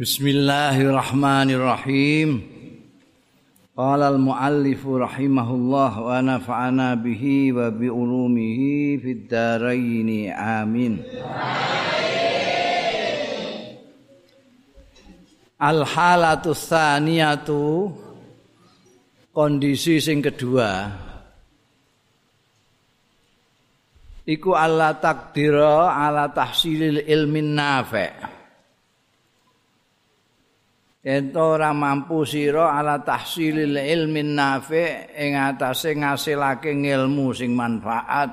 Bismillahirrahmanirrahim. Qala al-muallif rahimahullah wa nafa'ana bihi wa bi ulumihi fid dharain. Amin. Al-halatu tsaniyatu kondisi sing kedua iku Allah takdira ala tahsilil ilmin nafi' ento ora mampu sira ala tahsilil ilmin nafi ing atase ngasilake ilmu sing manfaat.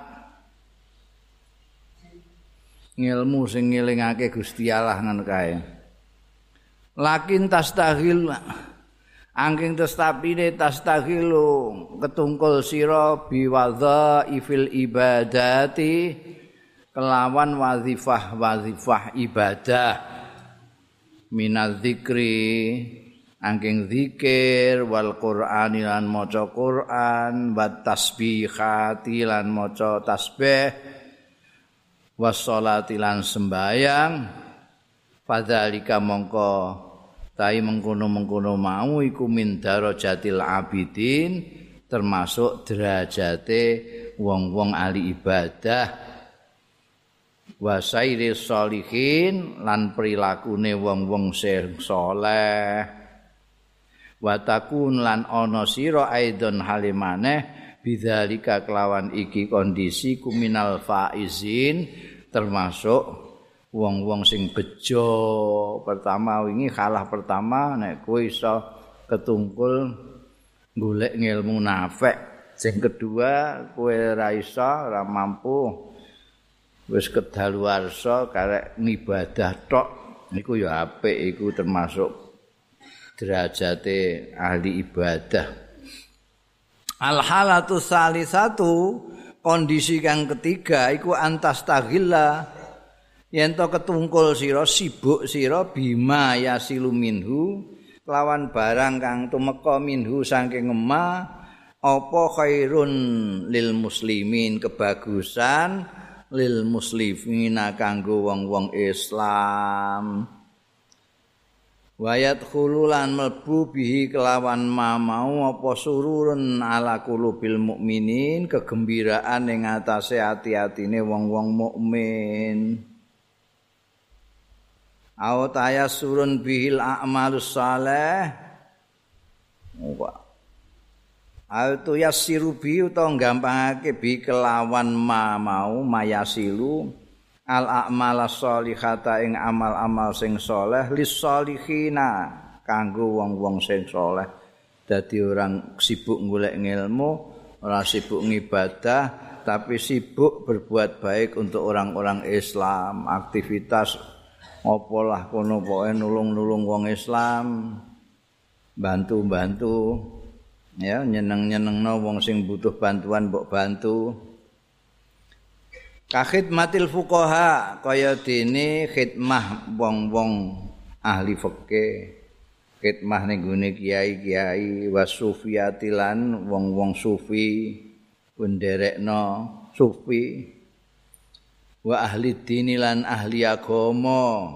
Ilmu sing ngelingake Gusti Allah ngono kae. Lakin tastahil angking testapine tastahilu ketungkul sira biwadha ifil ibadati kelawan wazifah wazifah ibadah minal zikri angking zikir wal qur'ani lan maca qur'an wa tasbihati lan maca tasbih was sholati lan sembayang. Fadzalika mongko tai mengkono-mengkono mau iku min darajatil abidin termasuk derajate wong-wong ahli ibadah wa sairi sholihin lan prilakune wong-wong sing saleh wa takun lan ana sira aidon halimane bidzalika kelawan iki kondisi kuminal faizin termasuk wong-wong sing bejo. Pertama wingi kalah pertama nek kowe iso ketungkul golek ilmu nafek. Sing kedua kowe ra iso ora mampu wis kedaluwarsa karek ngibadah tok niku ya apik iku termasuk derajate ahli ibadah. Al halatu salisatu kondisi kang ketiga iku antas taghilla yen to ketungkul sira sibuk sira bima yasilu minhu lawan barang kang tumeka minhu saking emah apa khairun lil muslimin kebagusan lil muslimina kanggo wong-wong Islam. Wayat khululan melbu bihi kelawan mau apa sururun ala kulubil mukminin kegembiraan ing atase ati-atine wong-wong mukmin. Aw surun bihil a'malus saleh Altu yasiru bi utawa gampangake bi kelawan ma mau mayasilu al a'mal sholihata ing amal-amal sing soleh lis sholihina kanggo wong-wong sing soleh. Dadi orang sibuk golek ilmu ora sibuk ngibadah tapi sibuk berbuat baik untuk orang-orang Islam. Aktivitas opolah kono pokoke nulung-nulung wong Islam. Bantu-bantu ya nyeneng-nyenengno wong sing butuh bantuan mbok bantu. Kahit matil fuqaha kaya dene khidmah wong-wong ahli fikih khidmah ning gone kiai-kiai wasufiyatilan wong-wong sufi penderekno sufi wa ahli dinilan ahli agama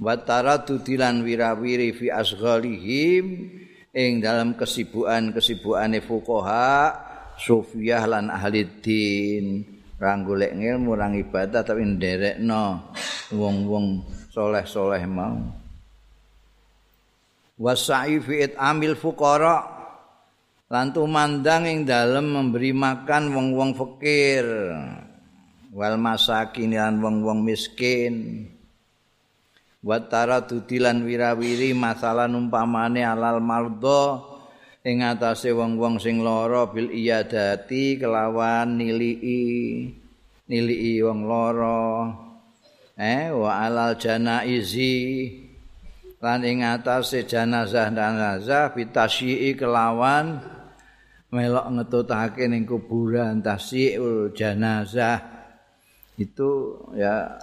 wa taraddudilan wirawiri fi asghalihim ing dalam kesibukan-kesibukane fuqaha sufiyah lan ahli din rang golek ilmu rang ibadah tapi nderekno wong-wong soleh-soleh mau. Wasa'i fi amil fuqara. Lan tumandang ing dalem memberi makan wong-wong fakir. Wal masakin lan wong-wong miskin watara dudilan wirawiri masalah numpamane alal mardo ing atase wong-wong sing lara bil iyadati kelawan nilii nilii wong lara. Eh wa alal janaizi. Lan ing atase jenazah jenazah bitasyi kelawan melok ngetutake ning kuburan tasyiul jenazah itu ya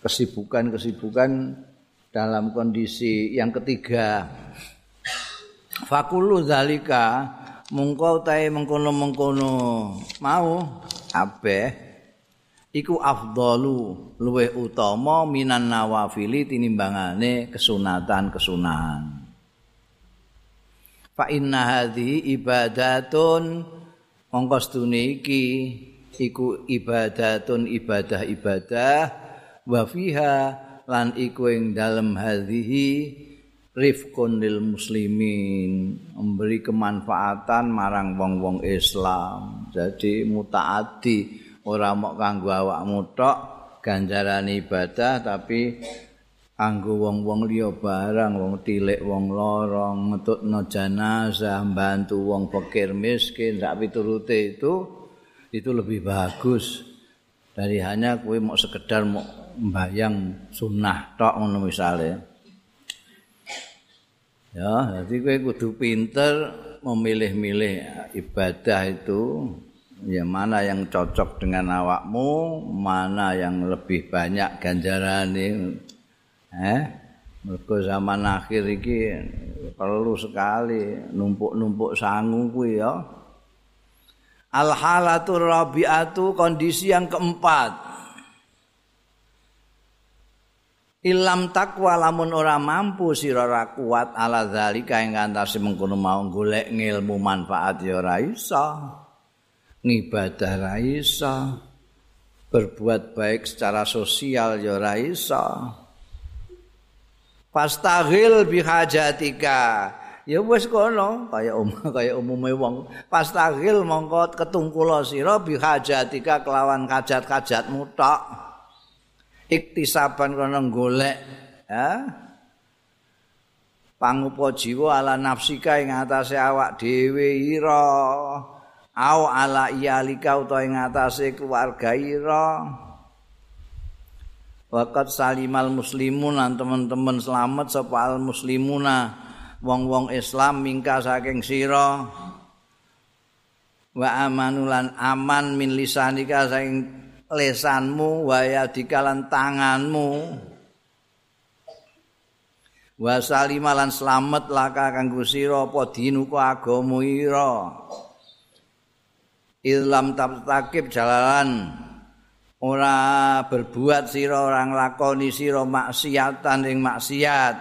kesibukan-kesibukan dalam kondisi yang ketiga. Fakulu zalika mungko tae mengkono-mengkono. Mau? Abe iku afdalu luweh utama minan nawafili tinimbangane kesunatan-kesunahan. Fa inna hadhi ibadatun mongko iki iku ibadatun ibadah-ibadah wa fiha lan iku ing dalem hadhihi rifqun lil muslimin memberi kemanfaatan marang wong-wong Islam. Jadi mutaati ora mok kanggo awakmu tok ganjaran ibadah tapi kanggo wong-wong liya barang wong tilik wong lara ngetutno jenazah bantu wong fakir miskin sak piturute itu itu lebih bagus. Dari hanya kowe mau sekedar mau mbayang sunnah tok ngono misale ya jadi kowe kudu pinter memilih-milih ibadah itu ya mana yang cocok dengan awakmu, mana yang lebih banyak ganjaran. Eh, mergo zaman akhir iki perlu sekali numpuk-numpuk sangu kuwi ya. Al halatu rabiatu kondisi yang keempat. Ilam takwa lamun ora mampu sira ora kuat ala zalika ing antase mengkono mau golek ngilmu manfaat ya ora iso. ngibadah ra iso. Berbuat baik secara sosial ya ra iso. Pastaghil bihajatika ya wis kono kaya um kaya umume wong. Pastaghil mongko ketungkula sira bihajatika kelawan kajat-kajatmu tok iktisaban kono golek ya pangupa jiwa ala nafsika ing atase awak dhewe ira. Au ala iyalika utawa ing atase keluarga ira. Waqat salimal muslimun lan teman-teman selamat sapa al muslimuna. Wong-wong Islam mingka saking sira. Wa amanulan aman min lisanika saking lesanmu wa yadika lan tanganmu. Wa salimalan selamat laka kanggo sira apa dinuku agamu ira? Ilam takib jalalan. Ora berbuat sira orang lakoni sira maksiatan ing maksiat.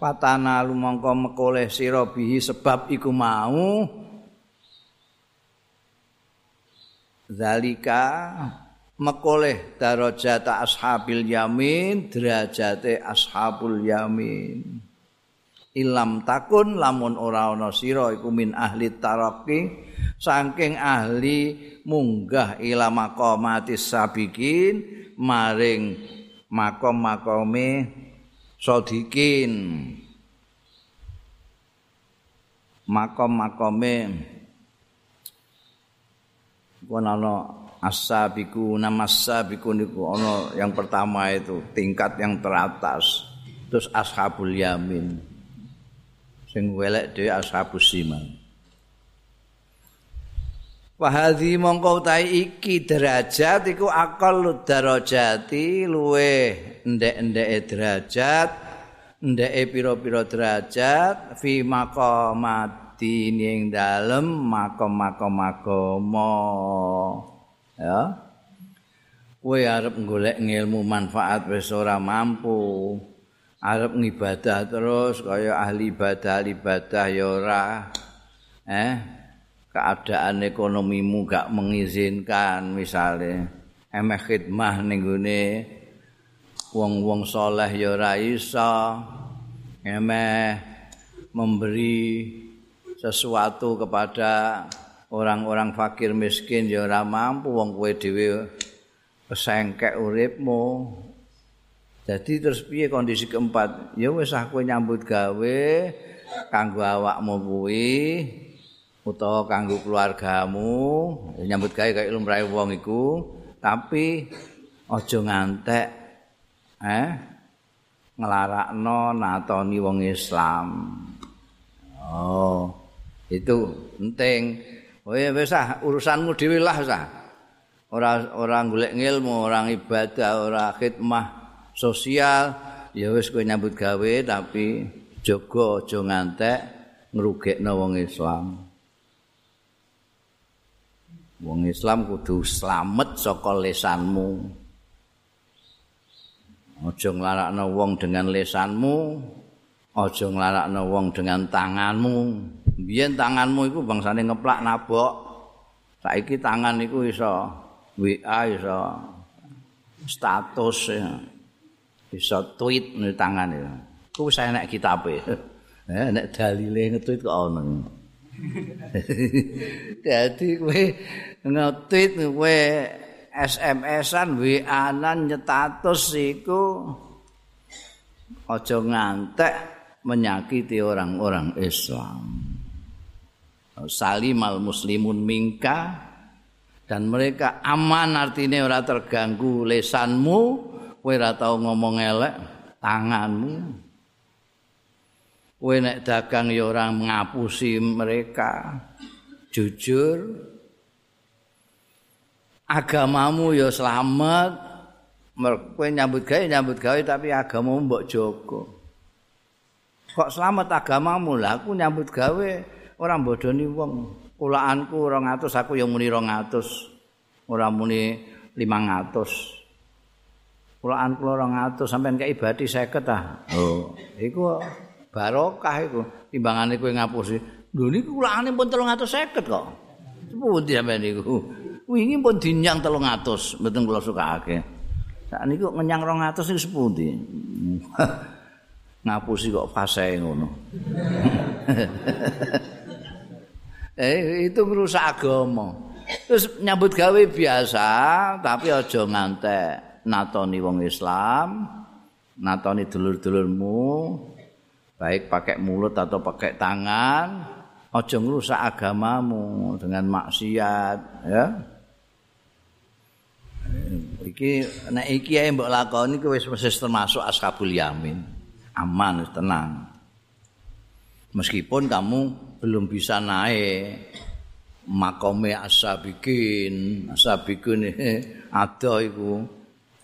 Fatana lumangka mekoleh sira bihi sebab iku mau zalika mekoleh darajat ashabil yamin derajate ashabul yamin. Ilam takun lamun ora ana sira iku min ahli taraqi saking ahli munggah ila maqamatis sabiqin maring makom-makome sodikin makom-makome kono ana asabiku nama asabiku niku ana yang pertama itu tingkat yang teratas. Terus ashabul yamin. Sing welek dhewe ashabus siman Wahadhi mongko utahe iki derajat iku akal darajati luwe ndek-ndeke derajat ndeke pira-pira derajat fi maqamati ning dalem makom-makom agama ya. Kowe arep golek ilmu manfaat wis ora mampu. Arep ngibadah terus kaya ahli ibadah ibadah ya ora. Eh keadaan ekonomimu gak mengizinkan misalnya emeh khidmah ning gone. Wong-wong saleh ya ora iso. Emeh memberi sesuatu kepada orang-orang fakir miskin ya ora mampu wong kowe dhewe kesengkek uripmu Jadi terus piye kondisi keempat? Ya wis aku nyambut gawe kanggo awakmu kuwi utawa kanggo keluargamu, ya nyambut gawe kaya lumrahe wong iku, tapi aja ngantek eh nglarakno natoni wong Islam. Oh, itu penting. Oh ya ah urusanmu dhewe lah sah. Ora ora golek ilmu, orang ibadah, ora khidmah sosial ya wis kowe nyambut gawe tapi jaga aja ngantek ngrugekno wong Islam. Wong Islam kudu slamet saka lesanmu. Aja nglarakno wong dengan lesanmu, aja nglarakno wong dengan tanganmu. Biyen tanganmu iku bangsane ngeplak nabok. Saiki tangan iku iso WA iso status. Iso tweet ning tangan ya. Ku wis enek kitabe. Eh nek dalile nge-tweet kok ono. Dadi kowe nge-tweet kowe SMS-an WA-an nyetatus iku aja ngantek menyakiti orang-orang Islam. Salimal muslimun mingka dan mereka aman artinya ora terganggu lesanmu, kowe ora tau ngomong elek tanganmu. Kowe nek dagang ya ora ngapusi mereka. Jujur. Agamamu ya selamat. Kowe nyambut gawe nyambut gawe tapi agamamu mbok jaga. Kok selamat agamamu lah aku nyambut gawe ora bodoni wong. Kulaanku 200 aku yang muni 200. Ora muni 500. Kulaan kula 200 sampean kei bati 50 ah. Oh, iku barokah iku timbangane kowe ngapusi lho niku kulane pun 350 kok sepundi sampeyan niku wingi pun dinyang 300 mboten kula sukake sak niku ngenyang 200 niku sepundi ngapusi kok fase ngono eh itu merusak agama. Terus nyambut gawe biasa tapi aja ngantek. Natoni wong Islam natoni dulur-dulurmu baik pakai mulut atau pakai tangan ojo ngrusak agamamu dengan maksiat ya. Iki nek iki ae mbok lakoni kuwi wis termasuk ashabul yamin. Aman tenang. Meskipun kamu belum bisa naik. Makome asabikin asabikin ada iku.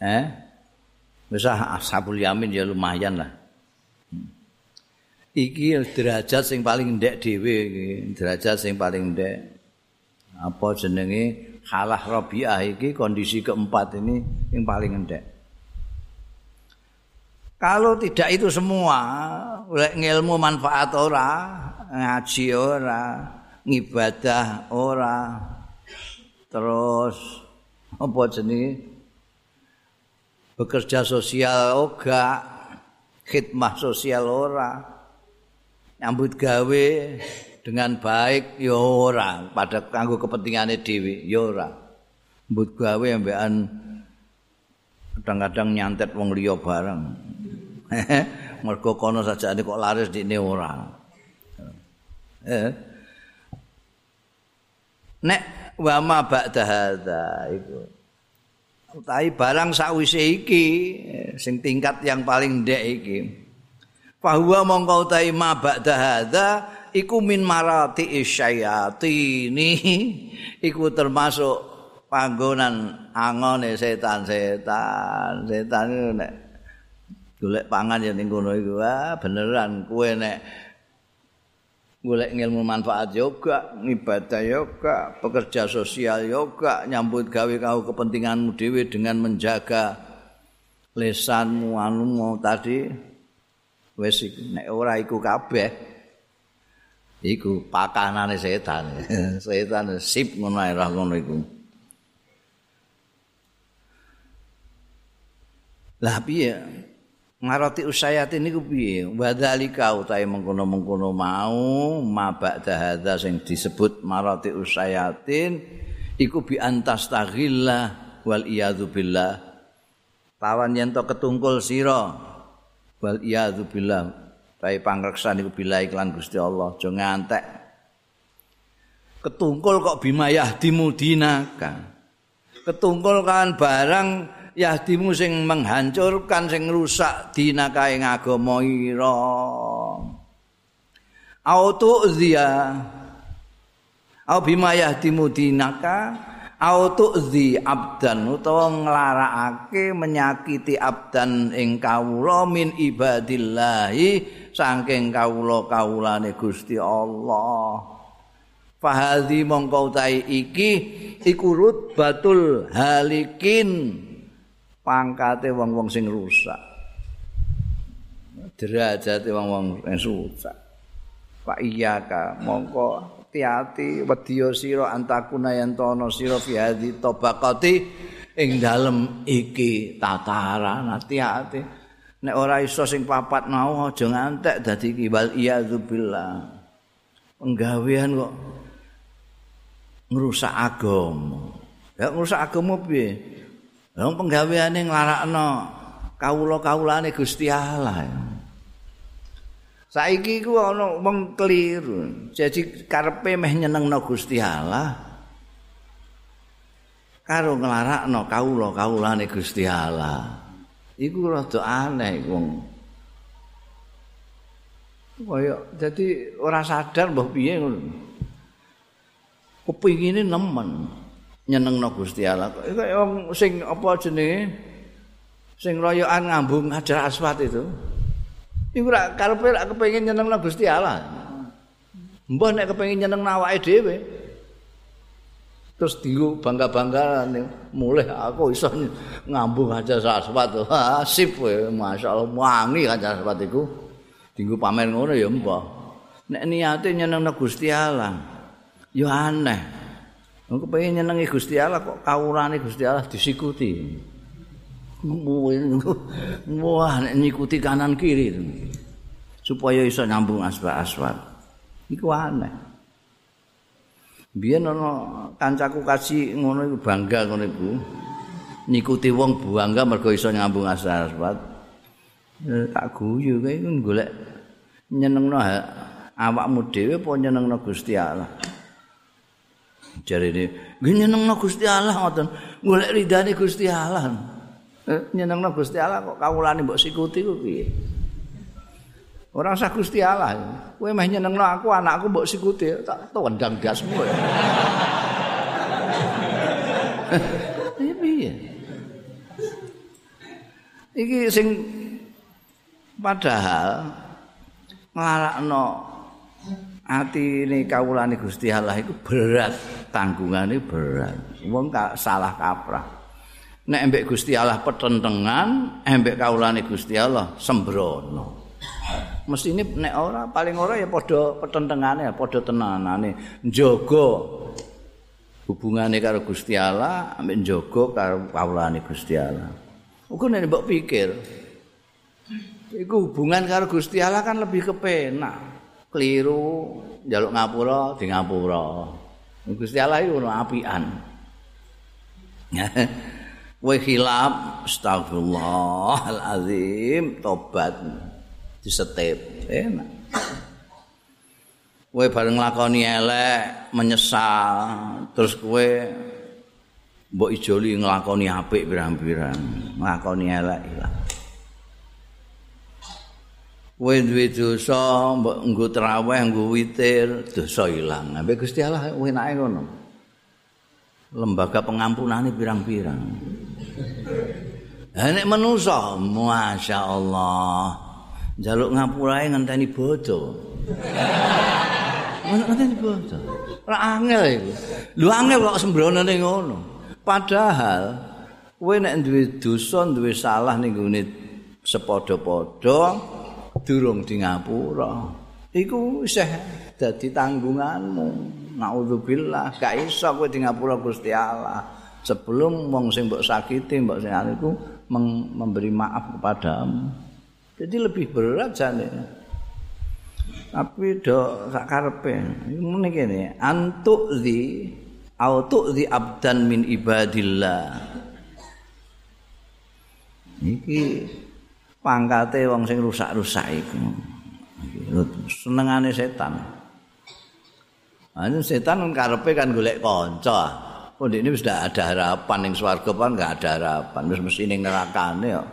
Eh? Bisa ashabul yamin ya lumayan lah. Iki derajat sing paling ndek dhewe iki derajat sing paling ndek. Apa jenenge? Halah rabiah iki kondisi keempat ini yang paling ndek. Kalau tidak itu semua oleh ilmu manfaat ora ngaji ora ngibadah ora. Terus apa jenenge? Bekerja sosial oga khidmah sosial ora. Nyambut gawe dengan baik ya ora. Pada kanggo kepentingane dhewe ya ora. Nyambut gawe ambekan kadang-kadang nyantet wong liya bareng. Mergo kono sajane kok laris dikne ora nek wa ma ba'da hadza iku. Utahi barang sawise iki sing tingkat yang paling ndek iki. Fahuwa mongko utahi ma ba'da hadza iku min marati isyayatini iku termasuk panggonan angone setan-setan. Setan nek golek pangan ya ning kono iku ah beneran kowe nek golek ilmu manfaat yoga, ibadah yoga, pekerja sosial yoga, nyambut gawe kau kepentinganmu dewi dengan menjaga lesanmu anu mau tadi wis nek ora iku kabeh iku pakanane setan. Setan sip ngono ae ngono iku. Lah piye ngaroti usayati niku piye? Wadzalika utahe mengkono-mengkono mau mabak hadza sing disebut marati usayatin iku bi antas wal iyadzu billah. Tawan yen to ketungkul sira wal iyadzu billah. Bae pangreksa niku billah iklan Gusti Allah aja ngantek. Ketungkul kok bimayah dimudinaka ketungkul kan barang yahdimu sing menghancurkan sing rusak dinaka ing agama ira. Autu zia au bimayah dimudinaka autuzi abdan utawa nglarakake menyakiti abdan ing kawula min ibadillahi saking kawula-kawulane Gusti Allah. Fahadhi mongko iki iku batul halikin pangkate wong-wong sing rusak. Derajate wong-wong sing rusak. Pak iya mongko hati-hati wedya sira antakuna yen ana sira fi hadhi tabaqati ing dalem iki tataran. Hati-hati. Nek ora iso sing papat mau aja ngantek dadi kibal iya billah. Penggawean kok ngrusak agama. Ya ngrusak agama piye wong penggaweane nglarakno kawula-kawulane Gusti Allah Saiki ku ana wong keliru. Jadi karepe meh nyenengno Gusti Allah. Karo nglarakno kawula-kawulane Gusti Allah. Iku rada aneh wong. Kaya dadi ora sadar mbah piye ngono. Kepingine nemen nyenengno Gusti Allah. Kaya wong sing apa jenenge? Sing royokan ngambung Hajar Aswad itu. Iku rak karepe rak kepengin nyenengno Gusti Allah. Mbah nek kepengin nyenengno awake dhewe. Terus diu bangga-bangga mulih aku iso ngambung aja saswat. Ha sip kowe masyaallah wangi aja saswat iku. Dinggo pamer ngono ya mbah. Nek niate nyenengno Gusti Allah. Ya aneh. Aku pengen nyenengi Gusti Allah kok kawurane Gusti Allah disikuti. Wah, nek nyikuti kanan kiri supaya iso nyambung aswat-aswat. Iku aneh. Biyen ana kancaku kaji ngono iku bangga ngono iku. Nyikuti wong bangga mergo iso nyambung aswat-aswat. Eh, tak guyu kae golek nyenengno awakmu dhewe apa nyenengno Gusti Allah. Jarine, "Nggih nyenengno Gusti Allah ngoten, golek ridane Gusti Allah." Eh, nyenengno Gusti Allah kok kawulane mbok sikuti ku piye? Ora usah Gusti Allah. Kowe meh nyenengno aku, anakku mbok sikuti, tak dasmu ya. Iki piye? Iki sing padahal nglarakno ati ini kawulane Gusti Allah itu berat tanggungane berat wong salah kaprah nek embek Gusti Allah petentengan, embek kaulane Gusti Allah sembrono. Mestine nek ora paling ora ya padha petentengane, padha tenanane, njaga hubungane karo Gusti Allah, ambek njaga karo kaulane Gusti Allah. Uga nek mbok pikir iku hubungan karo Gusti Allah kan lebih kepenak. Keliru njaluk ngapura di ngapura. Gusti Allah iku ono apian. Wa khilaf astagfirullahalazim tobat disetep enak. Kowe bareng nglakoni elek menyesal terus kowe mbok ijoli nglakoni apik pirang-pirang nglakoni elek ilang. Kowe duwe dosa mbok nggo traweh nggo witir dosa ilang. Ambek Gusti Allah enake ngono. lembaga pengampunan ini pirang-pirang. Nek manusa, masya Allah, jaluk ngapura ngenteni bodoh. ngenteni bodoh. Ora angel iku. Lu angel kok sembrono ning ngono. Padahal kowe nek duwe dosa, duwe salah ning gone sepadha-padha durung di ngapura. Iku isih dadi tanggunganmu. Nauzubillah, gak iso kowe di ngapura Gusti Allah. Sebelum wong sing mbok sakiti, mbok sing iku memberi maaf kepadamu. Jadi lebih berat jane. Tapi do sak karepe. Ngene kene, antuk di autuk di abdan min ibadillah. Iki pangkate wong sing rusak-rusak iku. Senengane setan. Anu setan karepe kan golek kanca. Oh ini sudah ada harapan ning swarga kan enggak ada harapan. Wis mesti ning nerakane kok.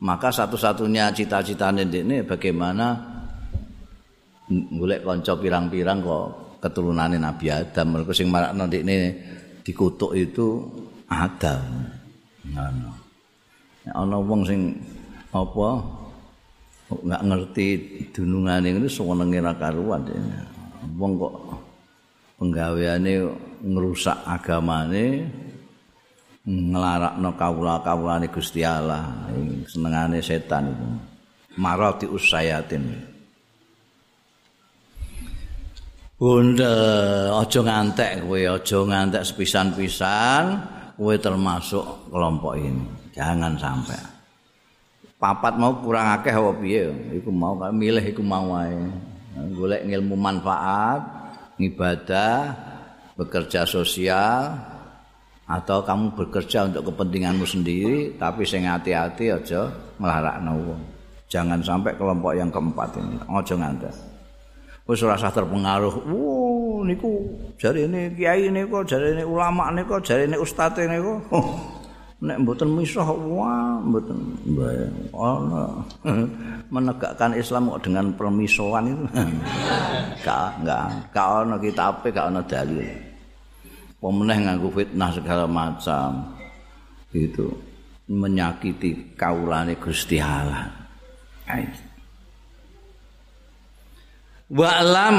Maka satu-satunya cita-citane ini bagaimana golek kanca pirang-pirang kok keturunane Nabi Adam. Mergo sing marakno ndekne dikutuk itu Adam. Ngono. Ana wong sing apa enggak ngerti dunungane ini senenge ra karuan. Wong kok penggaweane ngrusak agamane nglarakno kawula-kawulane Gusti Allah senengane setan itu marati usayatin Bunda, aja ngantek kowe, aja ngantek sepisan-pisan kowe termasuk kelompok ini. Jangan sampai. Papat mau kurang akeh apa piye? Iku mau milih iku mau wae. Golek ilmu manfaat, ibadah, bekerja sosial atau kamu bekerja untuk kepentinganmu sendiri tapi sing hati-hati aja nglarakno wong. Jangan sampai kelompok yang keempat ini. Aja ngantek. wis rasa terpengaruh. Wuh, niku jarine kiai niku, jarine ulama niku, jarine ustaz niku. Nek mboten misah wah mboten ana menegakkan Islam kok dengan permisoan itu. Gak enggak gak ana kitabe, gak ana dalil. Pemeneh nganggo fitnah segala macam. Itu menyakiti kaulane Gusti Allah. Wa'lam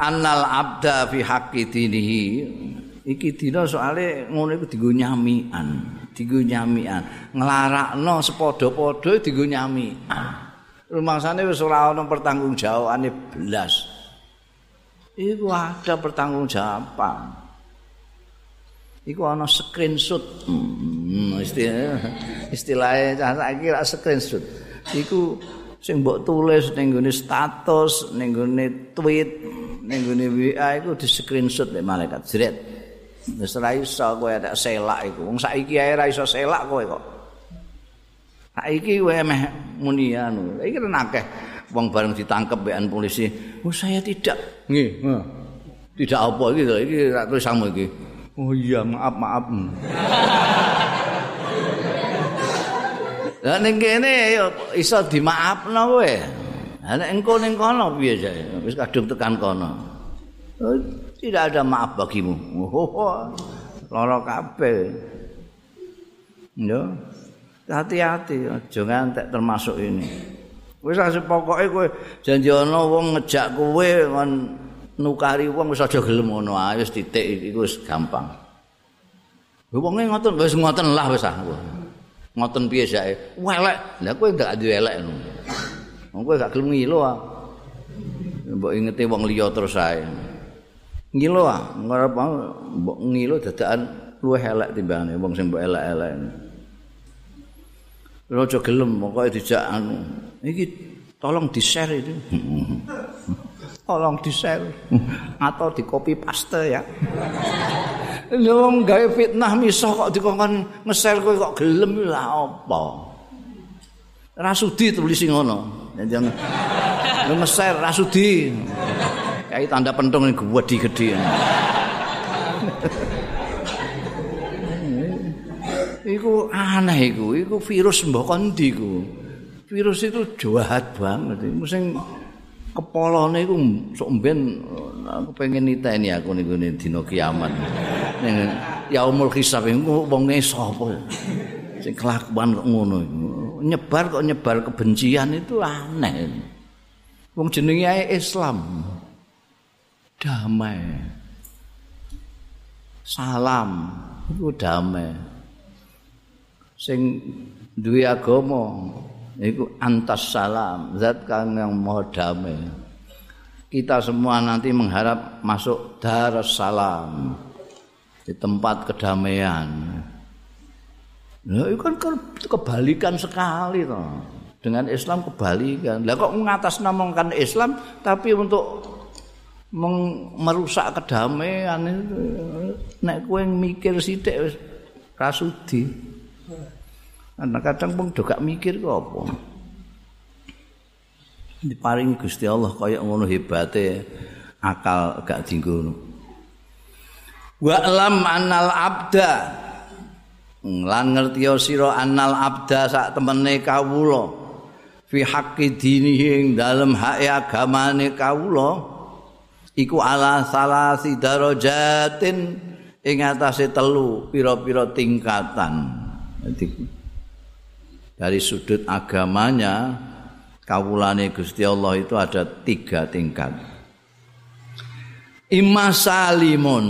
annal abda fi haqqi dinihi iki dina soalé ngono iku dienggo nyamian dienggo nyamian nglarakno sepadha-padha dienggo nyamian rumangsane wis ora ana pertanggungjawabane blas. Iku ada pertanggungjawaban. Iku ana screenshot. Hmm, istilah istilahnya saiki ra screenshot. Iku sing mbok tulis ning gone status, ning gone tweet, ning gone WA iku di screenshot malaikat jret. Wis ora iso kowe ada selak iku. Wong saiki ae ora iso selak kowe kok. Saiki kowe meh muni anu. Iki kan akeh wong bareng ditangkep bekan polisi. Oh saya tidak. Nggih, Tidak apa iki lho, iki rak tulisanmu iki. Oh iya, maaf, maaf. Lah ning kene iso dimaafno kowe. Lah nek engko ning kono piye jae? Wis kadung tekan kono. Oh, tidak ada maaf bagimu. Oh, lara kabeh. Yo. Hati-hati aja ngantek termasuk ini. Wis asih pokoke kowe janji ana wong ngejak kowe kon nukari wong wis aja gelem ngono ae wis titik iku wis gampang. Wonge ngoten wis ngoten lah wis ah. ngoten piye sae welek lha kowe gak duwe elek wong kowe gak gelem ngilo ah mbok ingeti wong liya terus sae ngilo ah ngarep mbok ngilo dadakan luwih elek timbangane wong sing mbok elek-elek lho aja gelem pokoke dijak anu iki tolong di-share itu tolong di-share atau di copy paste ya Lho gawe fitnah miso kok dikongkon nge-share kowe kok gelem lha apa? Rasudi tulis ngono. Lu nge-share rasudi. Kayak tanda pentung yang gede gede. iku aneh iku, iku virus mbok kondi iku. Virus itu jahat banget. Iku sing kepolone iku sok mben aku pengen niteni aku niku dina kiamat. Ning yaumul hisab iku wong sapa? Sing kelakuan kok ngono Nyebar kok nyebar kebencian itu aneh. Wong jenenge ae Islam. Damai. Salam iku damai. Sing duwe agama iku antas salam zat kang yang maha damai kita semua nanti mengharap masuk darussalam di tempat kedamaian nah, itu kan kebalikan sekali toh dengan Islam kebalikan lah kok mengatasnamakan Islam tapi untuk merusak kedamaian nek kowe mikir sithik wis rasudi Karena kadang pun juga mikir kok apa. Diparingi Gusti Allah kaya ngono hebate akal gak dinggo. Wa lam annal abda. Lan ngerti sira annal abda sak temene kawula. Fi haqqi dinihi ing dalem hak agamane kawula iku ala salasi darajatin ing atase telu pira-pira tingkatan. Jadi dari sudut agamanya kawulane Gusti Allah itu ada tiga tingkat. Imma salimun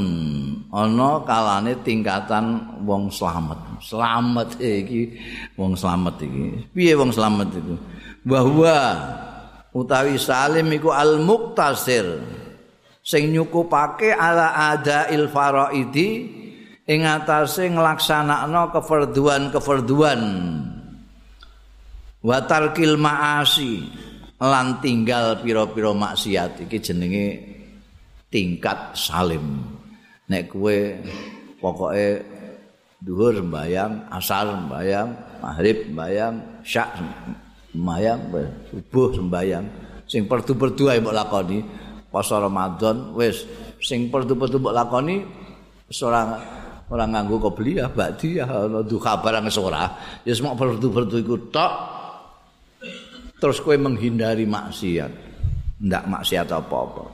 ana kalane tingkatan wong slamet. Slamet iki wong slamet iki. Piye wong slamet iku bahwa utawi salim iku al muktasir sing nyukupake ala adail faraidi ing atase nglaksanakno keferduan-keferduan. Wa tarkil maasi lan tinggal pira-pira maksiat. Iki jenenge tingkat salim. Nek kowe pokoke dhuwur sembayang asar sembayang maghrib sembayang syak sembayang subuh sembayang sing perdu-perdu ae mbok lakoni pas Ramadan wis. Sing perdu-perdu mbok lakoni ora ora nganggo kobli ya ya ana duha barang ora. Ya semua perdu-perdu iku tok. Terus kowe menghindari maksiat. Ndak maksiat apa-apa.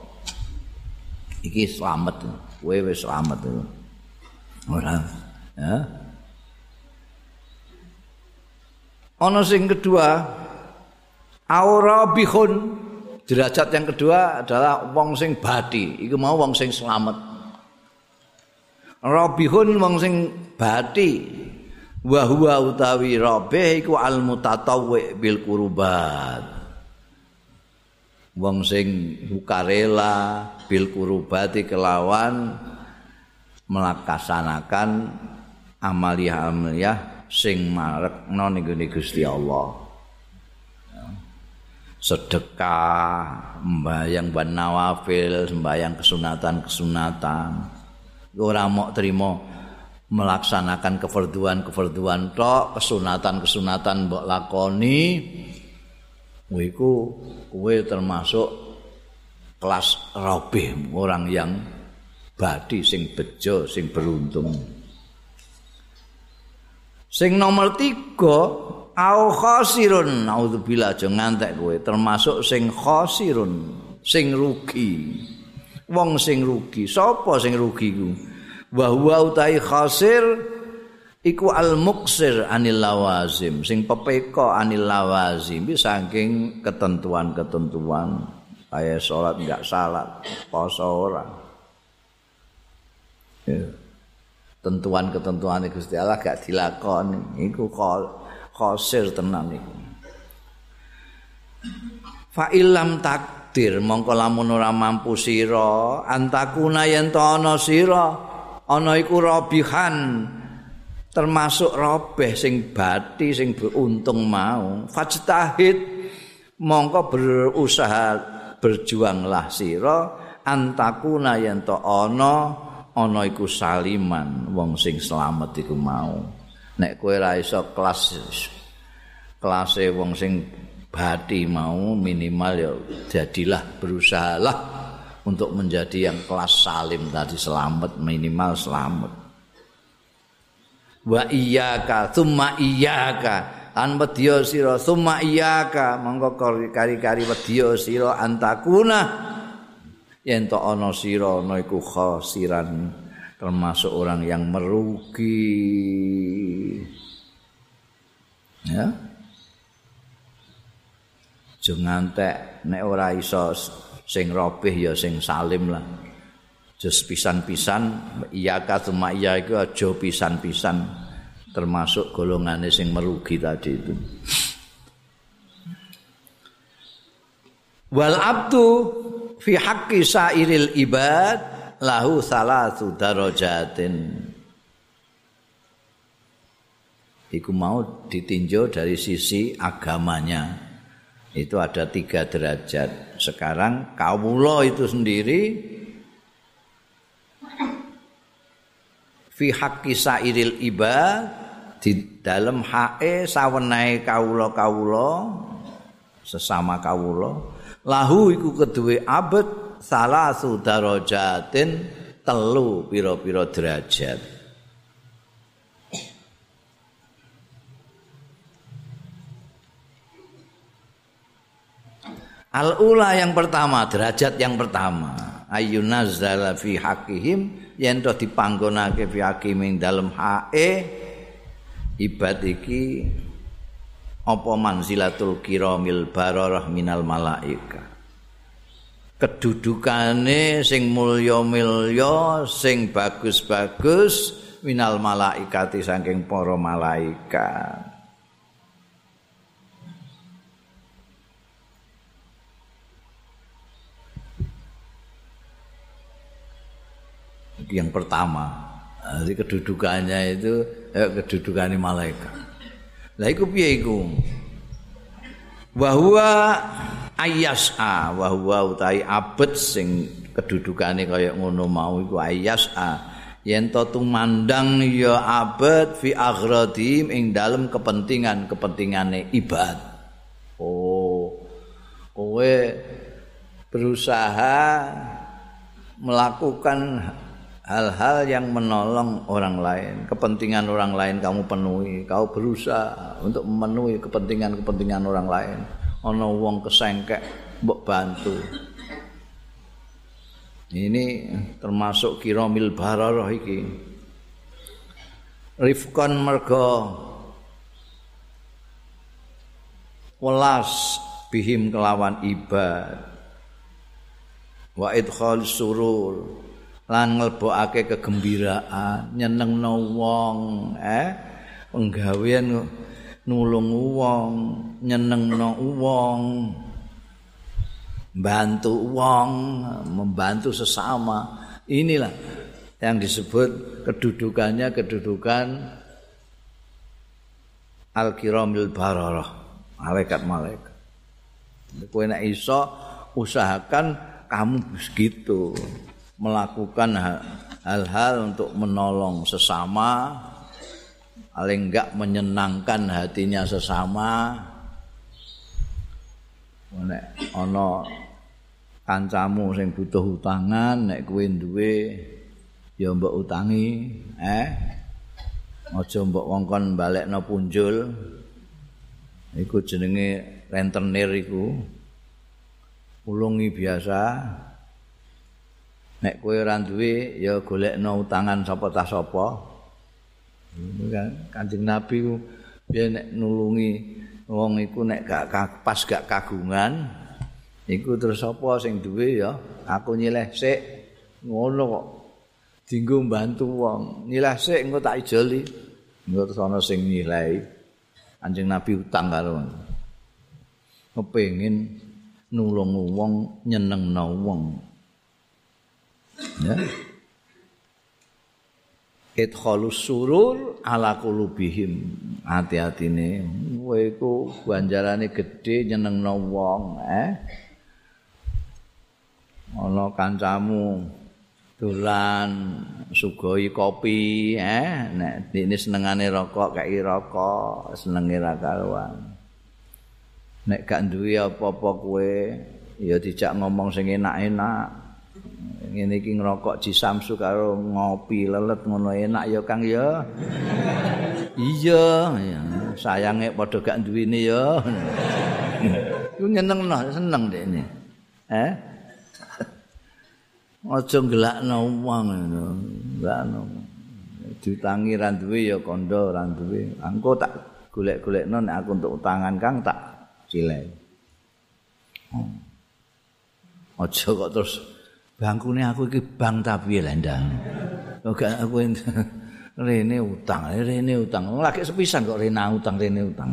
Iki selamat kowe wis selamat ora. Ya. Ana sing kedua aura bihun derajat yang kedua adalah wong sing bati iku mau wong sing selamat. Rabihun wong sing bati wa huwa utawi rabih iku al mutatawwi bil qurubat. Wong sing sukarela bil qurubati kelawan melakasanakan amaliyah-amaliyah sing marekno ning Gusti Allah sedekah, sembayang ban nawafil, sembayang kesunatan-kesunatan. Ora mau terima melaksanakan keferduan-keferduan tok, kesunatan-kesunatan mbok lakoni. Iku kowe termasuk kelas robih, orang yang badi sing bejo, sing beruntung. Sing nomor tiga au khosirun naudzubillah aja ngantek kowe. Termasuk sing khosirun sing rugi. Wong sing rugi. Sapa sing rugi ku? Wa huwa utai khosir iku al muksir anil lawazim. Sing pepeka anil lawazim. Saking ketentuan-ketentuan. Kaya salat enggak salat poso ora. Ya. tentuan-ketentuan Gusti Allah gak dilakoni. Iku kok khosir tenan iku. Fa ilam takdir mongko lamun ora mampu sira antakuna yen ana sira ana iku robihan termasuk robeh sing bati sing beruntung mau. Fajtahid mongko berusaha berjuanglah sira antakuna yen ana ana iku saliman wong sing selamat iku mau nek kowe ora iso kelas kelase wong sing bati mau minimal ya jadilah berusahalah untuk menjadi yang kelas salim tadi selamat minimal selamat. Wa iyyaka thumma iyyaka an wedya sira thumma iyyaka monggo kari-kari wedya sira antakuna yen to ana sira ana iku khosiran termasuk orang yang merugi. Ya. Jangan tek nek ora iso sing robih ya sing salim lah. Jos pisan-pisan iya katuma iya iku aja pisan-pisan. Termasuk golongannya sing merugi tadi itu. Wal abdu fi haqqi sairil ibad lahu salatu darajatin. Iku mau ditinjau dari sisi agamanya. Itu ada tiga derajat. Sekarang kawulo itu sendiri fi haqqi sairil ibad di dalam hae sawenai kawulo kawulo sesama kawulo lahu iku kedue abad salah darajatin telu pira-pira derajat Al-ula yang pertama, derajat yang pertama. Ayunazzala fi haqihim yen to dipanggonake fi haqihim dalem hae ibad iki apa manzilatul kiramil bararah minal malaika. Kedudukane sing mulya-mulya sing bagus-bagus minal malaikati saking para malaikat. Yang pertama. Jadi kedudukannya itu eh, kedudukannya malaikat. Lah iku piye iku? Bahwa ayasa bahwa utai abet sing kedudukane kaya ngono mau iku ayasa yen to tumandang ya abet fi aghradim ing dalem kepentingan-kepentingane ibad oh kowe berusaha melakukan hal-hal yang menolong orang lain, kepentingan orang lain kamu penuhi, kau berusaha untuk memenuhi kepentingan-kepentingan orang lain. Ono wong kesengkek mbok bantu. Ini termasuk kiromil bararah iki. Rifkon mergo welas bihim kelawan ibad wa idkhal surur lan nglebokake kegembiraan nyenengno wong eh penggawean nulung wong nyenengno wong bantu wong membantu sesama. Inilah yang disebut kedudukannya kedudukan al-kiramil bararah malaikat-malaikat. Nek iso usahakan kamu begitu melakukan hal-hal untuk menolong sesama paling enggak menyenangkan hatinya sesama. Nek ana kancamu sing butuh utangan nek kowe duwe ya mbok utangi eh? Aja mbok wongkon balekno punjul. Iku jenenge rentenir iku. Ulungi biasa. Nek kowe ora duwe ya golekno utangan sapa ta sapa kanjeng nabi ku biyen nek nulungi wong iku nek gak pas gak kagungan iku terus sapa sing duwe ya? Aku nyileh sik. Ngono kok. Dinggo bantu wong. Nyileh sik engko tak ijoli. Engko terus ana sing nyileh. Kanjeng nabi utang karo kepengin nulung wong nyenengno wong. Ya idkhalus surur ala qulubihim. Hati-hatine kowe iku ganjarane gedhe nyenengno wong eh? Ana kancamu dolan sugoi kopi eh? Nek dene senengane rokok kaya rokok senenge ra karuan. Nek gak duwe apa-apa kowe ya dijak ngomong sing enak-enak ngene iki ngrokok di Samsu karo ngopi lelet ngono enak ya Kang ya. iya, sayange padha gak duwene ya. Ku nyeneng no, seneng dekne. Eh? Aja gelakno wong ngono. Gelakno. Ditangi ra duwe ya kandha ra duwe. Engko tak golek-golekno nek aku untuk utangan Kang tak cilek. Aja kok terus bangkune aku iki bang tapi lendang. Kok aku rene utang, rene utang. Lagi sepisan kok rene utang, rene utang.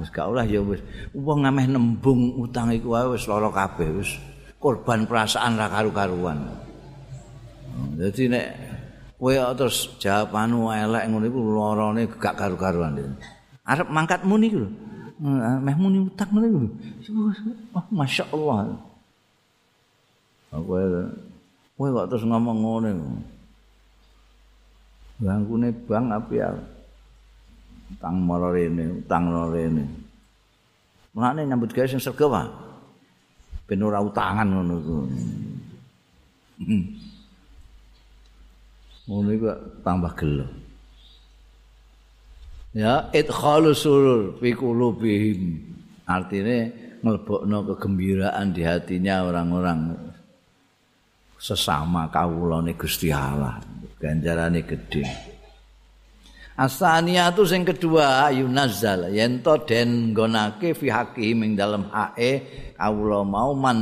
Wis gak oleh ya wis. Wong ngameh nembung utang iku wae wis lara kabeh wis. Korban perasaan ra karu-karuan. Dadi nek kowe terus jawabanu elek ngono iku larane gak karu-karuan. Arep mangkat muni iku lho. Meh muni utang ngono iku. Oh, masyaallah. Aku kowe kok terus ngomong ngene. Bangkune bang api ya. Utang mara rene, utang mara rene. Mulane nyambut gawe sing sregep wae. Ben ora utangan ngono iku. Hmm. Ngono iku tambah gelo. Ya, idkhalus surur fi qulubihim. Artine nglebokno kegembiraan di hatinya orang-orang sesama kawulane Gusti Allah. Ganjarane gedhe. Asania tu sing kedua yunazzal yen to den nggonake fi hakim ing dalem hae kawula mau man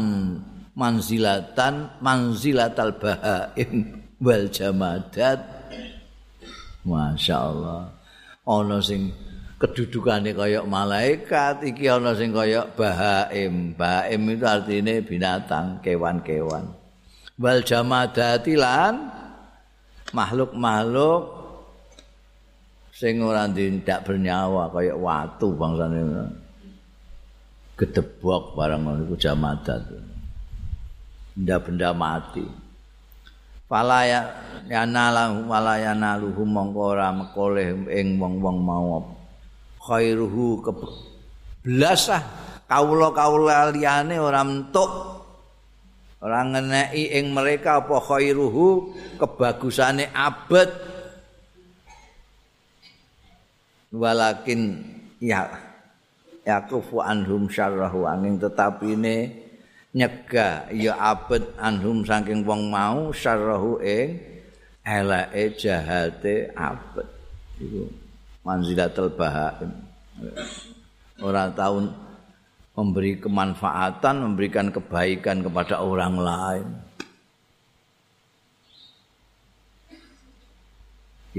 manzilatan manzilatal bahaim wal jamadat. Masya Allah. Ana sing kedudukane kaya malaikat iki ana sing kaya bahaim. Bahaim itu artinya binatang kewan-kewan wal jamadati lan makhluk-makhluk sing ora ndak bernyawa kaya watu bangsane. Gedebok barang ngono iku jamadat benda-benda mati. Falaya yanala walayana luhu mongko ora mekoleh ing wong-wong mau khairuhu keblasah kawula-kawula liyane ora entuk ora ngeneki ing mereka apa khairuhu? Kebagusane abad walakin ya yakufu anhum syarrahu angin tetapi ini nyegah. Ya abad anhum saking wong mau syarrahu ing elake jahate abad iku manzilatul bahaim. Orang tahun memberi kemanfaatan memberikan kebaikan kepada orang lain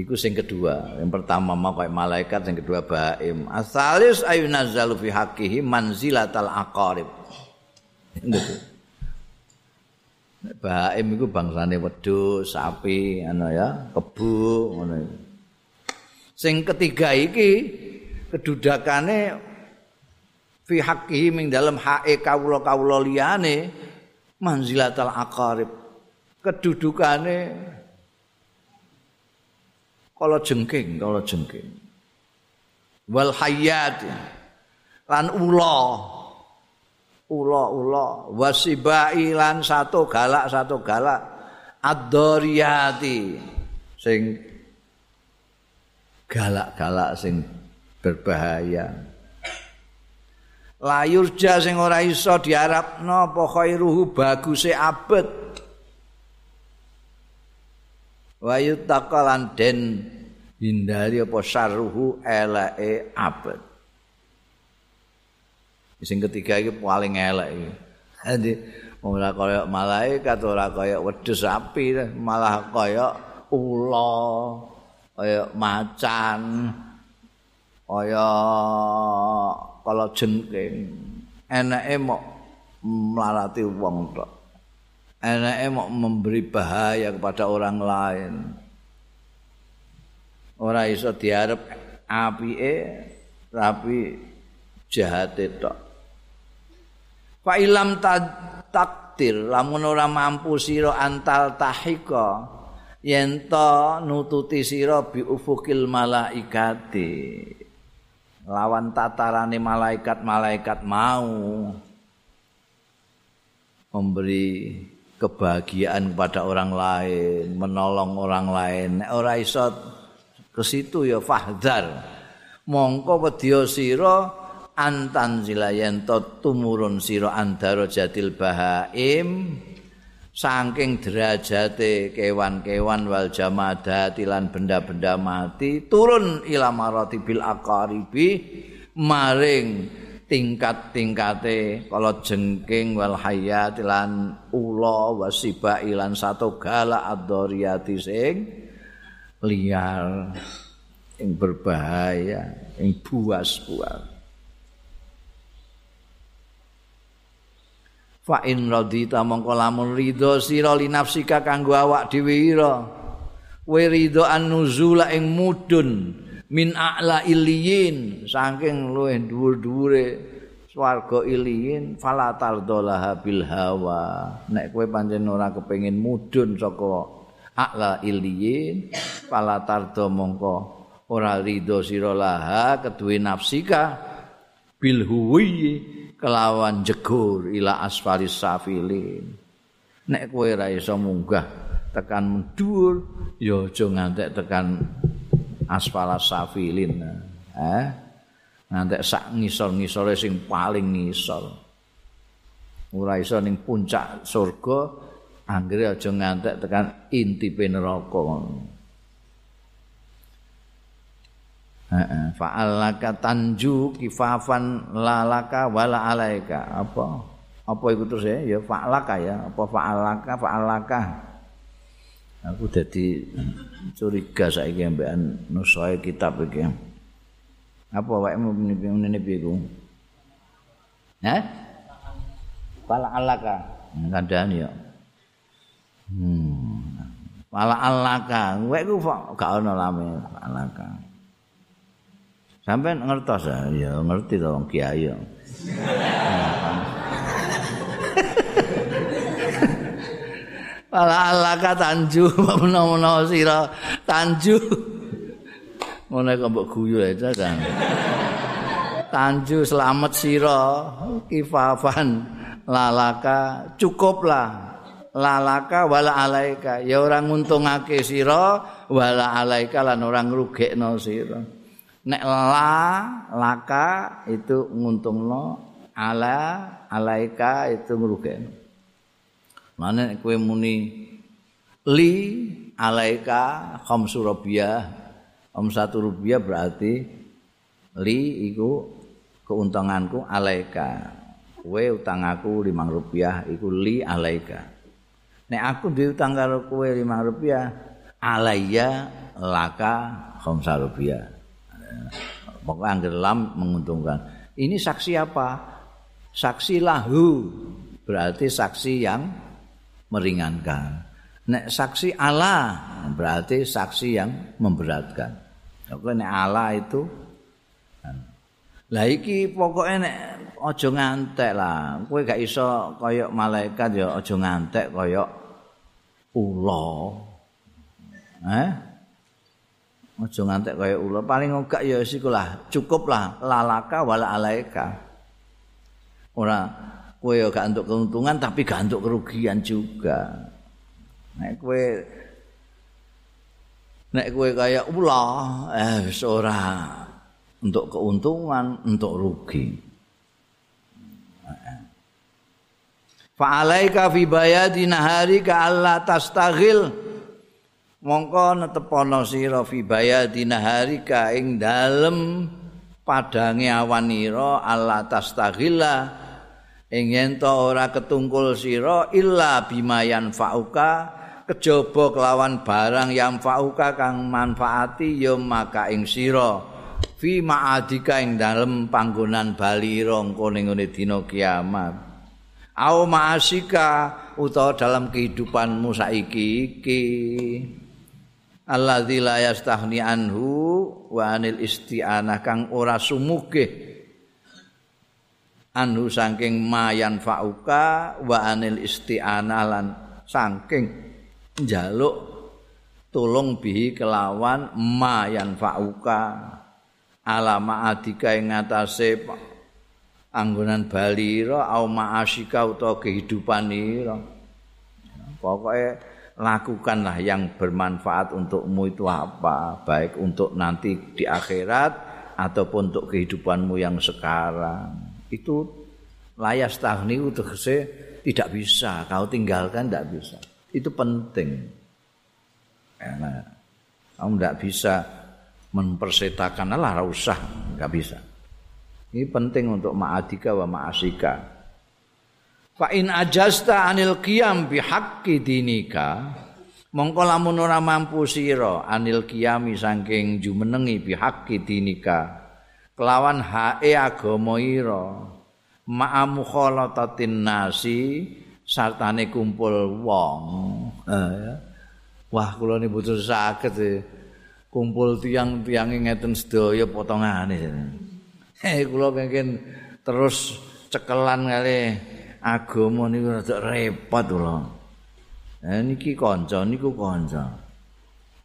Iku sing kedua, yang pertama mau kayak malaikat, yang kedua baim. Asalis ayunazzalu fi haqqihi manzilatal aqarib. Gitu. Baim iku bangsane wedhus, sapi, ana ya, kebu, ngono Sing ketiga iki kedudakane fi haqqihi ming dalam hae kawula-kawula liyane manzilatal aqarib. Kedudukane kala jengking, kala jengking. Wal hayat lan ula. Ula-ula wasibai lan satu galak satu galak ad-dariyati sing galak-galak sing berbahaya. Layurja sing ora iso diarapno apa khairuhu baguse abet. Wa yutaqalan den hindari apa syarruhu elake abet. Sing ketiga iki paling elek iki. Dadi ora kaya malaikat ora kaya wedhus sapi malah kaya ula. kaya macan kaya kala jengking enake mok melarati wong tok. Enake mok memberi bahaya kepada orang lain. Ora iso diarep apike tapi jahat tok. Fa ilam takdir lamun ora mampu sira antal tahika yen nututi sira bi ufukil malaikati lawan tatarane malaikat-malaikat mau memberi kebahagiaan kepada orang lain, menolong orang lain. Ora iso ke situ ya fahdar. Mongko wedya sira antan zilayen tumurun sira andara jatil bahaim saking derajate kewan-kewan wal jamadati lan benda-benda mati turun ila maratibil aqaribi maring tingkat-tingkate kala jengking wal hayat lan ula wasiba ilan satu gala adoriyati sing liar yang berbahaya yang buas-buas fa in radita mongko lamun ridho sira li nafsika kanggo awak dhewe ira. We ridho an nuzula ing mudun min a'la iliyin saking luwih dhuwur-dhuwure swarga iliyin fala tardalah bil hawa. Nek kowe pancen ora kepengin mudun saka a'la iliyin fala tardo mongko ora ridho sira laha keduwe nafsika bil huwi kelawan jegur ila asfalis safilin. Nek kowe ora iso munggah tekan mundur ya aja ngantek tekan asfalas safilin. Eh? Ngantek sak ngisor-ngisore sing paling ngisor. Ora iso ning puncak surga anggere aja ngantek tekan inti neraka fa'alaka tanju kifafan lalaka wala alaika apa apa iku terus ya ya fa'laka ya apa fa'alaka fa'alaka aku dadi curiga saiki ambekan nusae kitab iki apa wae piye ku Hah? Pala alaka. Kandhani ya. Hmm. Pala alaka. Kowe ku gak ono lame alaka. Sampai ngertos ya, ngerti to wong kiai. Pala alaka tanju menawa sira tanju. Ngono kok mbok guyu aja kan. tanju selamat sira kifafan lalaka cukuplah lalaka wala alaika ya ora nguntungake sira wala alaika lan ora ngrugekno sira nek la laka itu nguntungno ala alaika itu ngrugekno. Mana kowe muni li alaika khamsu rupiah om satu rupiah berarti li iku keuntunganku alaika. Kowe utang aku 5 rupiah iku li alaika. Nek aku duwe utang karo kowe 5 rupiah alaiya laka khamsa rupiah pokoknya angger lam menguntungkan ini saksi apa saksi lahu berarti saksi yang meringankan nek saksi Allah berarti saksi yang memberatkan Oke, nek Allah itu Lah iki pokoke nek aja ngantek lah. Kowe gak iso kaya malaikat ya aja ngantek kaya ula. Eh? Aja ngantek kaya ula. Paling gak ya siku lah, cukup lah lalaka wala alaika. Ora kowe ya gak untuk keuntungan tapi gak untuk kerugian juga. Nek kowe nek kowe kaya ula, eh wis ora untuk keuntungan, untuk rugi. Fa'alaika fi bayadi naharika alla tastaghil mongko netepono sira fi bayadi naharika ing dalem padange awanira alla tastaghila ing ora ketungkul sira illa bimayan fauka kejaba kelawan barang yang fauka kang manfaati ya maka ing sira. Fi ma'adika ing dalem panggonan bali rongko ning dina kiamat. Au ma'asika utawa dalam kehidupanmu saiki iki alladzi la yastaghni anhu wa anil isti'anah kang ora sumugih anhu saking mayan fauka wa anil isti'anah lan saking njaluk tulung bihi kelawan mayan fauka alama adika ing ngatasé anggonan balira au ma'asika utawa kehidupan ira. Pokoke lakukanlah yang bermanfaat untukmu itu apa? Baik untuk nanti di akhirat ataupun untuk kehidupanmu yang sekarang. Itu layas tahni untuk tidak bisa. Kau tinggalkan tidak bisa. Itu penting. Karena kamu tidak bisa mempersetakan. Lah usah. Nggak bisa. Ini penting untuk ma'adika wa ma'asika fa in ajasta anil qiyam bi haqqi dinika mongko lamun ora mampu sira anil qiyami saking jumenengi bi haqqi dinika kelawan hae agama ira ma'a mukhalatatin nasi sartane kumpul wong. Eh, wah kula niku butuh saged kumpul tiang-tiang ngeten sedaya potongane. Eh kula kengken terus cekelan kali agama niku rada repot kula. Eh niki kanca niku kanca.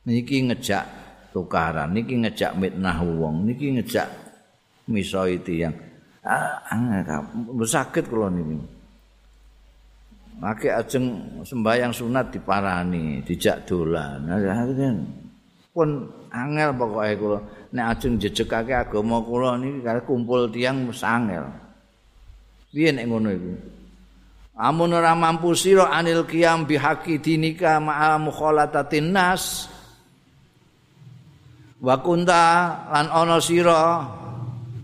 Niki ngejak tukaran, niki ngejak mitnah wong, niki ngejak misoi tiang. Ah, sakit kula niki. Maki ajeng sembahyang sunat diparani, dijak dolan. Nah, pun angel pokoke kula nek ajeng jejegake agama kula niki karo kumpul tiang wis angel piye nek ngono iku amun ora mampu sira anil qiyam bihaqi dinika ma'al mukhalatatin nas. Wa kunta lan ana sira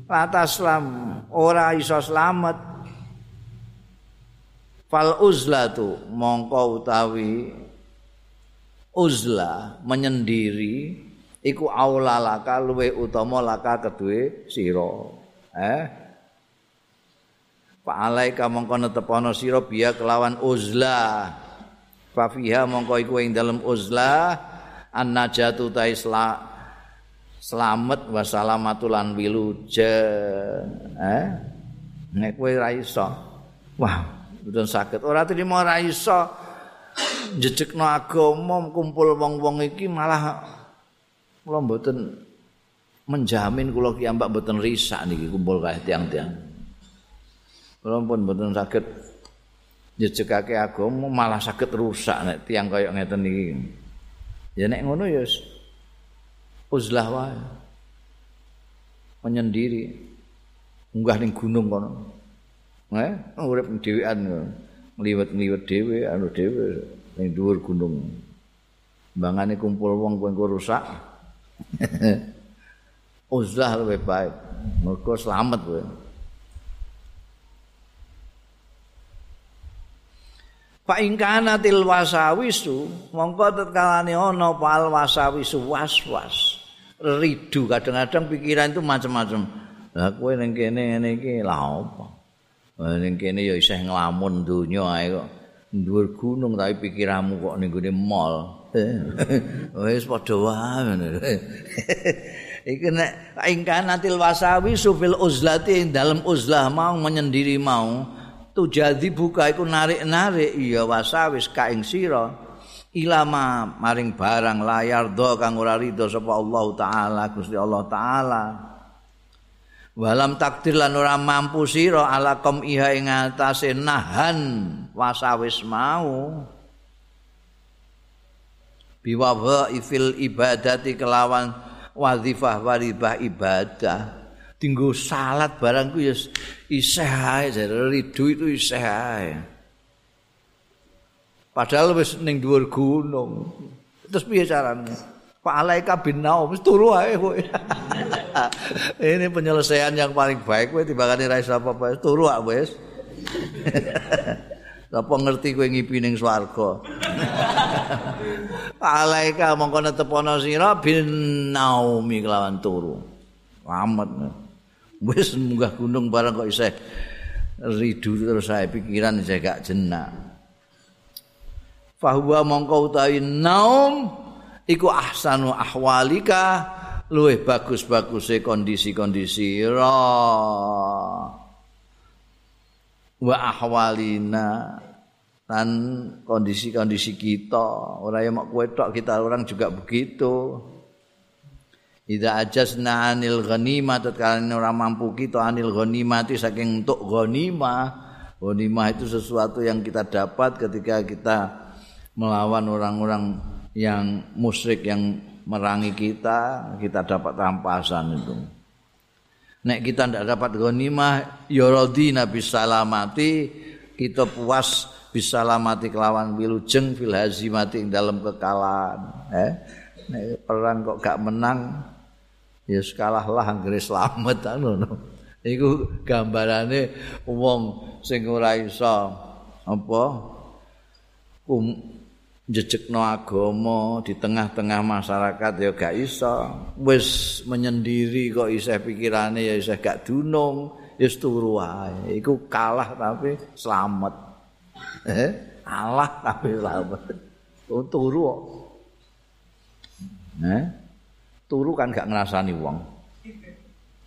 lataslam ora iso slamet. Fal uzlatu mongko utawi uzla menyendiri iku aula laka luwe utama laka kedue sira. Eh fa alaika mongko netepono sira biya kelawan uzla. Fa fiha mongko iku ing dalem uzla an najatu ta isla selamat wa salamatu lan wiluje eh? Nek kowe ra iso. Wah mboten saged. Ora trimo ra iso. Jejekno agama kumpul wong-wong iki malah kula mboten menjamin kula ki ambak mboten risak niki kumpul kae tiang-tiang. Kula pun mboten saged jejekake agama malah saged rusak nek tiang kaya ngeten iki. Ya nek ngono ya uzlah wae. Menyendiri. Munggah ning gunung kono. Eh, urip dhewean ngliwet-ngliwet dhewe anu dhewe ning dhuwur gunung. Bangane kumpul wong kowe rusak. Uzlah lebih baik. Mergo selamat kowe. Fa ing kana til wasawisu mongko tetkalane ana pal wasawisu was-was. Ridu kadang-kadang pikiran itu macam-macam. Lah kowe ning kene ngene iki lha apa? Ning kene ya isih nglamun donya ae kok. Dhuwur gunung tapi pikiranmu kok ning gone mall. Wis padha wae. Iki nek ingkang natil wasawi sufil uzlati dalam uzlah mau menyendiri mau tu jadi buka iku narik-narik iya wasawis ka ing sira. Ilama maring barang layar do kang ora rido sapa Allah taala Gusti Allah taala. Walam takdir lan ora mampu sira alakom iha ing atase nahan wasawis mau. Biwawa ifil ibadati kelawan wazifah waribah ibadah tinggu salat barangku ya iseh ae ridu itu iseh ae padahal wis ning dhuwur gunung terus piye carane Pak Alaika bin Naum turu ae kowe ini penyelesaian yang paling baik kowe timbangane ra iso apa-apa turu ae wis Apa ngerti kowe ngipi ning swarga? Alaika mongko netepono sira bin naumi kelawan turu. Lamet. Wis munggah gunung bareng kok isih ridu terus saya pikiran saya gak jenak. Fahuwa mongko utawi naum iku ahsanu ahwalika luwih bagus-baguse kondisi-kondisi ra. wa ahwalina dan kondisi-kondisi kita orang yang kowe tok kita orang juga begitu Ida ajasna anil ghanimah tatkala orang mampu kita anil ghanimati saking untuk ghanimah. Ghanimah itu sesuatu yang kita dapat ketika kita melawan orang-orang yang musyrik yang merangi kita kita dapat rampasan itu. Nek kita ndak dapat ghanimah ya radina bisalamati kita puas bisalamati kelawan wilujeng fil hazimati dalam kekalahan. Eh nek perang kok gak menang ya kalah lah anggere slamet ngono. Iku gambarane wong sing ora iso apa jejekno agama di tengah-tengah masyarakat ya gak iso. Wis menyendiri kok isih pikirane ya isih gak dunung wis turu wae. Iku kalah tapi selamat eh kalah tapi selamat oh, turu kok. Eh turu kan gak ngrasani wong.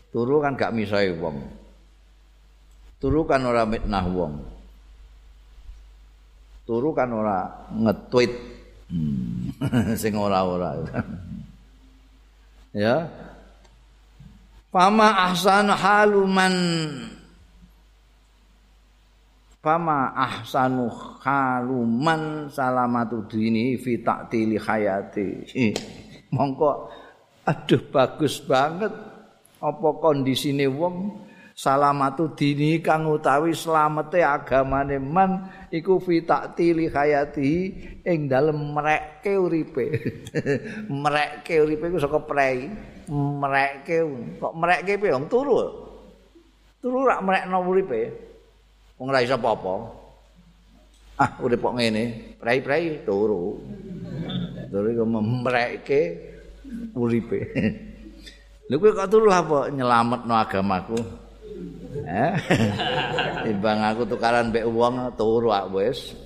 Turu kan gak misai wong. Turu kan ora mitnah wong. Turu kan ora nge-tweet. Hmm. sing ora-ora. Ya. Fama ahsan haluman Fama ahsanu haluman salamatu dini fi ta'tili hayati. Mongko aduh bagus banget. Apa kondisine wong salamatu dini kang utawi slamete agamane man iku fi ta'tili hayati ing dalem mrekke uripe. Mrekke uripe iku saka prei. Mrekke kok mrekke piye? Wong turu. Turu rak mrekno uripe. Wong ra iso apa-apa. Ah urip kok ngene. Prei-prei turu. Turu iku memrekke uripe. Lho kowe kok turu apa nyelametno agamaku. Eh? Timbang aku tukaran mbek wong turu ak wis.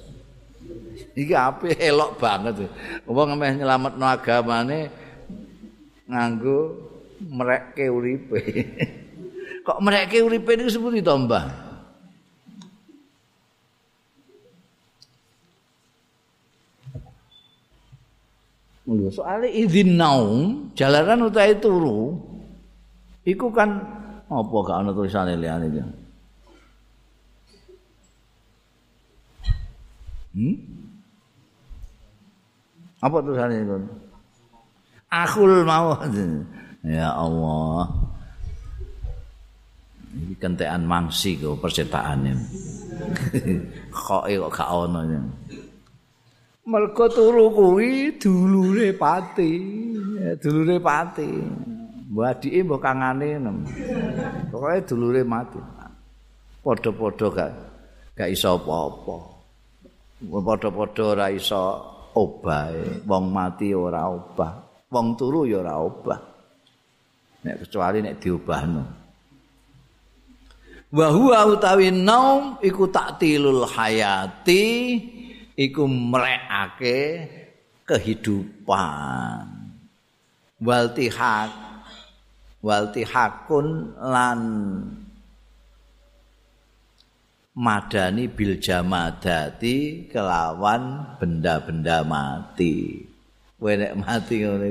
Iki apik elok banget. Wong meh nyelametno agamane nganggo merekke uripe. Kok merekke uripe niku sepundi to Mbah Lho, soalnya izin naum, jalanan utahe turu, iku kan apa gak ana tulisane liyane iki. Hmm? Apa tulisannya itu? Akhul mau. Ya Allah. Ini kentean mangsi kok percetaan ini. kok gak ono Mergo turu kuwi dulure pati, dulure pati. Mbah adike mbah kangane nem. Pokoke dulure mati. Padha-padha gak gak iso apa-apa. Padha-padha ora iso obah. Wong mati ora obah. Wong turu ya ora obah. Nek kecuali nek diobahno. Wa huwa utawi naum iku taktilul hayati. Iku mrekake kehidupan. Waltihak waltihakun lan madani bil jamadati kelawan benda-benda mati. Kowe nek mati ngene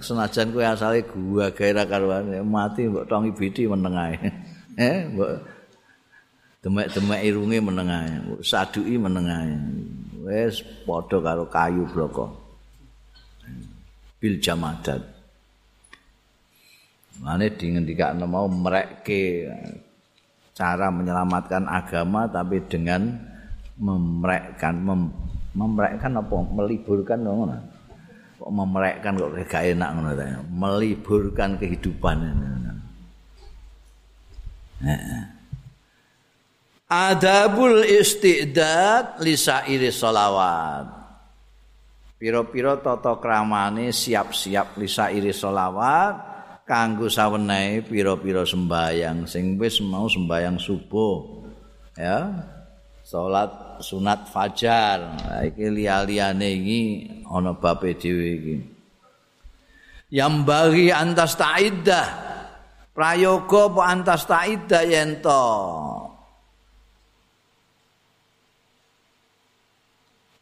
senajan kowe asale gua gairah karuan mati mbok tongi bidi meneng ae. Eh mbok demek-demek irunge meneng ae, saduki meneng ae. Wis padha karo kayu bloko. Bil jamadat. Mane dingendikane mau merekke cara menyelamatkan agama tapi dengan memrekkan mem, memrekkan apa meliburkan ngono. Kok memrekkan kok gak enak ngono. Meliburkan kehidupan. Heeh. Adabul istidad lisairi solawat. Piro-piro toto kramane siap-siap lisairi solawat. Kanggo sawenai piro-piro sembayang. Sing wis mau sembayang subuh. Ya. Salat sunat fajar. Iki liya-liyane iki ana bape dhewe iki. Yang bagi antas ta'idah. Prayoga apa antas ta'idah yento.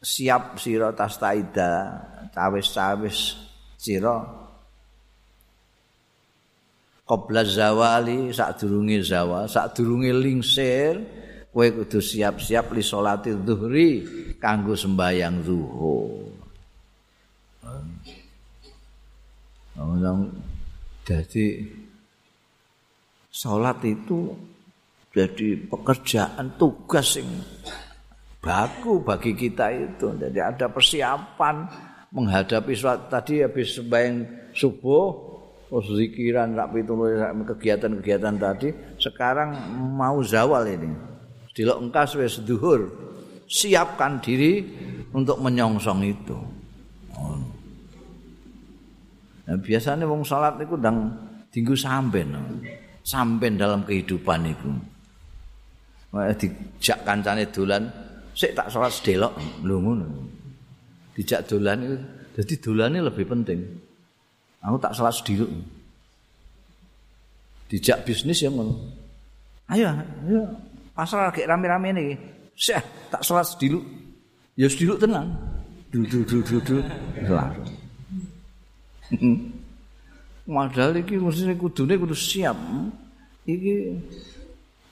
Siap sira tastaida cawis-cawis sira. Qabla zawali sadurunge zawal sadurunge lingsir kowe kudu siap-siap li salati zuhri kanggo sembayang zuhur. Ngomong jadi salat itu jadi pekerjaan tugas yang baku bagi kita itu. Jadi ada persiapan menghadapi suatu tadi habis sembahyang subuh terus zikiran rapi kegiatan-kegiatan tadi. Sekarang mau zawal ini. Dilok engkas wis duhur. Siapkan diri untuk menyongsong itu. Nah, biasanya wong salat itu dang tinggu sampen sampen dalam kehidupan itu dijak kancane dolan sik tak salat sedelok lho ngono. Dijak dolan itu. Jadi dolane lebih penting. Aku tak salat sedelok. Dijak bisnis ya ngono. Ayo, ayo. Pasar lagi rame-rame ini. Sik tak salat sedelok. Ya sedelok tenang. Du du du du du. Selalu. Modal iki mesti kudune kudu siap. Iki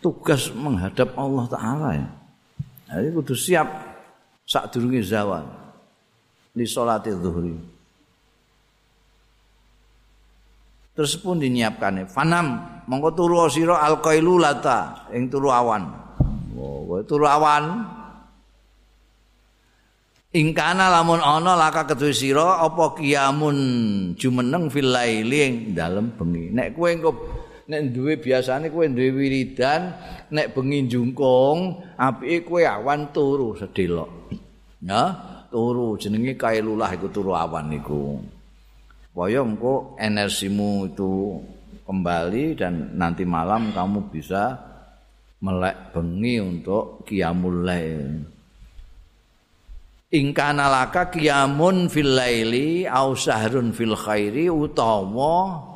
tugas menghadap Allah taala ya. Jadi kudu siap sak durunge zawal di salati zuhri. Terus pun dinyiapkan fanam mongko turu sira alqailulata ing turu awan. Oh, turu awan. Ingkana lamun ana laka keduwe sira apa kiamun jumeneng fil laili ing dalem bengi. Nek kowe engko nek duwe biasane kowe duwe wiridan nek bengi jungkung apike kowe awan turu sedelok ya turu jenenge kailulah iku turu awan iku supaya engko energimu itu kembali dan nanti malam kamu bisa melek bengi untuk qiyamul lail. Ingkana laka qiyamun fil laili au sahrun fil khairi utawa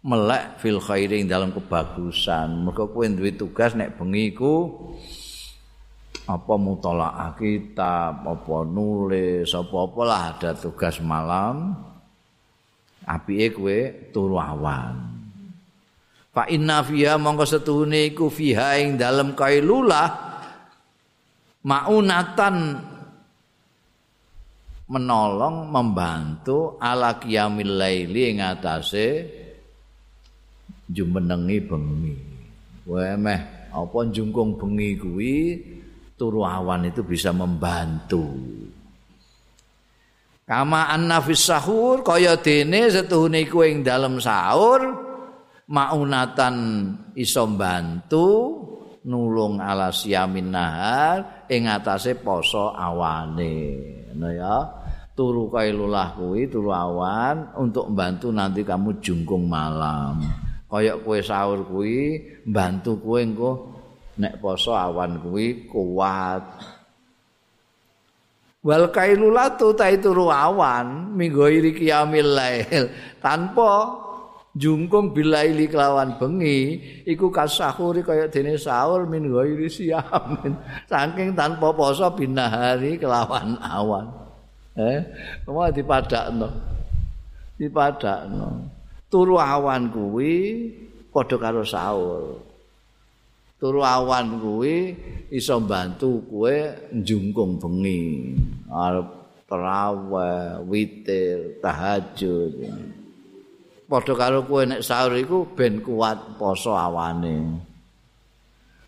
melek fil khairi dalam kebagusan. Mergo kowe duwe tugas nek bengi iku apa mutolaah kitab apa nulis apa-apa lah ada tugas malam apike kowe turu awan. Fa inna fiha mongko setuhune iku fiha ing dalem kailulah maunatan menolong membantu ala qiyamil laili ing atase jumenengi bengi. Wae meh apa jungkung bengi kuwi turu awan itu bisa membantu. Kama anna fis sahur kaya dene setuhune iku ing dalem sahur maunatan iso bantu nulung ala siamin nahar ing atase poso awane. Nah ya. turu kailulah kuwi turu awan untuk membantu nanti kamu jungkung malam. Kayak kue sahur kuwi bantu kue engko nek poso awan kuwi kuat. Wal kailulatu ta turu awan minggu iri kiamil lail tanpa jungkung bilaili kelawan bengi iku kasahuri kaya dene sahur min ghairi siamin saking tanpa poso binahari kelawan awan Eh, mau dipadakno. Dipadakno. Turu awan kuwi padha karo sahur. Turu awan kuwi iso bantu kowe njungkung bengi. Arep tarawih, witir, tahajud. Padha karo kowe nek sahur iku ben kuat poso awane.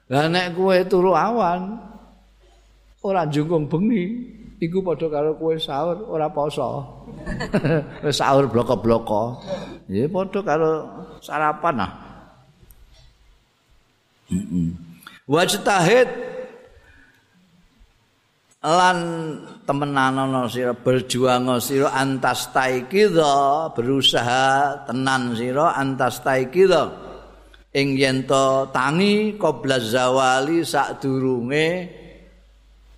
Lah nek kowe turu awan ora njungkung bengi, iku padha karo kowe sahur ora poso. Wis sahur bloko-bloko. Ya padha karo sarapan ah. Wajtahid lan temenan ana sira berjuang sira antas taikidha berusaha tenan sira antas taikidha ing yen tangi qabla zawali sadurunge